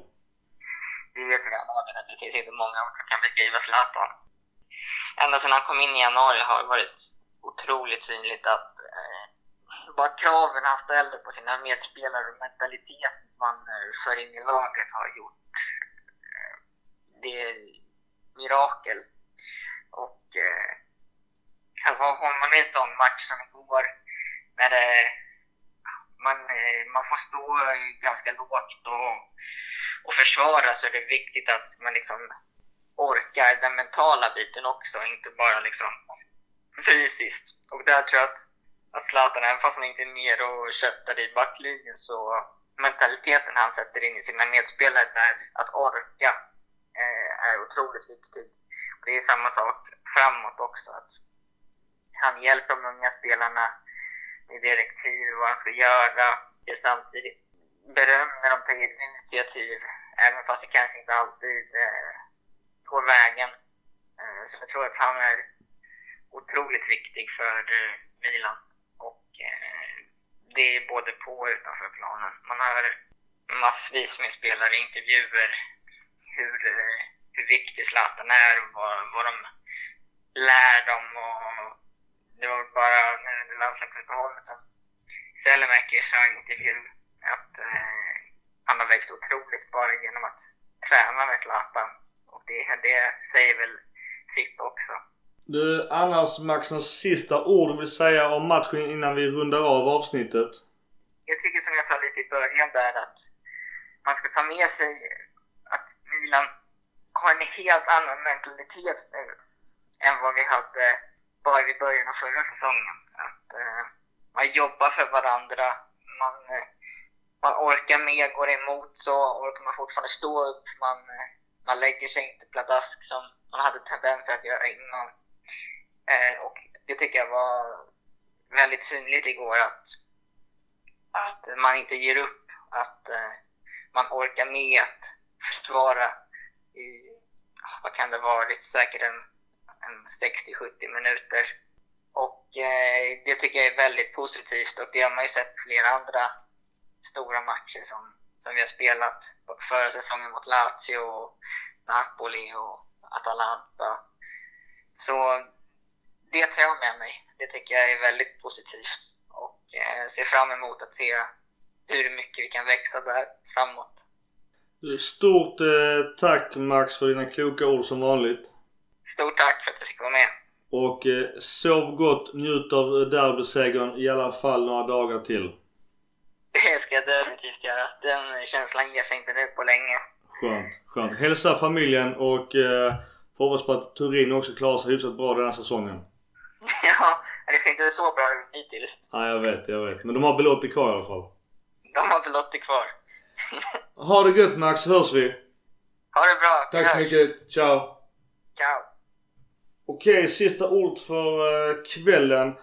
Det finns inte många ord som kan beskriva Zlatan. Ända sedan han kom in i januari har det varit otroligt synligt att eh, bara kraven han ställer på sina medspelare och mentaliteten som han eh, för in i laget har gjort eh, det är mirakel. Och eh, alltså, har man en sån match som igår när det, man, eh, man får stå ganska lågt och, och försvara så är det viktigt att man liksom orkar den mentala biten också, inte bara liksom fysiskt. Och där tror jag att, att Zlatan, även fast han inte är ner och köttar i backlinjen, så mentaliteten han sätter in i sina medspelare där, att orka, eh, är otroligt viktig. Och det är samma sak framåt också, att han hjälper de unga spelarna med direktiv, vad de ska göra, samtidigt beröm när de tar initiativ, även fast det kanske inte alltid eh, går vägen. Eh, så jag tror att han är otroligt viktig för eh, Milan. Och eh, det är både på och utanför planen. Man har massvis med spelare i intervjuer hur, eh, hur viktig Zlatan är och vad, vad de lär dem. Och det var bara under landslagsuppehållet som Selemäki sa i en intervju att eh, han har växt otroligt bara genom att träna med Zlatan. Och det, det säger väl sitt också. Du, annars Max, några sista ord du vill säga om matchen innan vi rundar av avsnittet? Jag tycker som jag sa lite i början där att man ska ta med sig att Milan har en helt annan mentalitet nu än vad vi hade bara i början av förra säsongen. Att eh, man jobbar för varandra, man, eh, man orkar med, går emot så orkar man fortfarande stå upp, man, eh, man lägger sig inte pladask som man hade tendenser att göra innan. Eh, och det tycker jag var väldigt synligt igår att, att man inte ger upp, att eh, man orkar med att försvara i, ah, vad kan det varit, säkert en, en 60-70 minuter. Och eh, det tycker jag är väldigt positivt och det har man ju sett flera andra stora matcher som, som vi har spelat förra säsongen mot Lazio, Napoli och Atalanta. Så det tar jag med mig. Det tycker jag är väldigt positivt och eh, ser fram emot att se hur mycket vi kan växa där framåt. Stort eh, tack Max för dina kloka ord som vanligt. Stort tack för att jag fick vara med. Och eh, sov gott, njut av derbysegern i alla fall några dagar till. Det ska jag definitivt göra. Den känslan ger sig inte nu på länge. Skönt, skönt. Hälsa familjen och eh, får hoppas på att Turin också klarar sig hyfsat bra den här säsongen. ja, det ser inte så bra ut hittills. Nej, jag vet, jag vet. Men de har Belotti kvar i alla fall. De har Belotti kvar. ha det gött Max, hörs vi! Ha det bra, Tack så mycket, ciao! Ciao! Okej, sista ordet för uh, kvällen.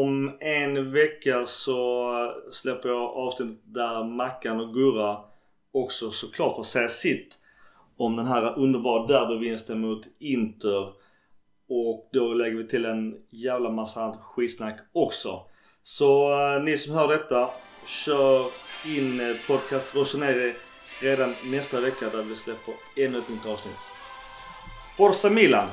Om en vecka så släpper jag avsnittet där Mackan och Gurra också såklart får säga sitt. om den här underbara derbyvinsten mot Inter. Och då lägger vi till en jävla massa annat skitsnack också. Så eh, ni som hör detta, kör in eh, podcast Rossoneri redan nästa vecka där vi släpper ännu ett nytt avsnitt. Forza Milan!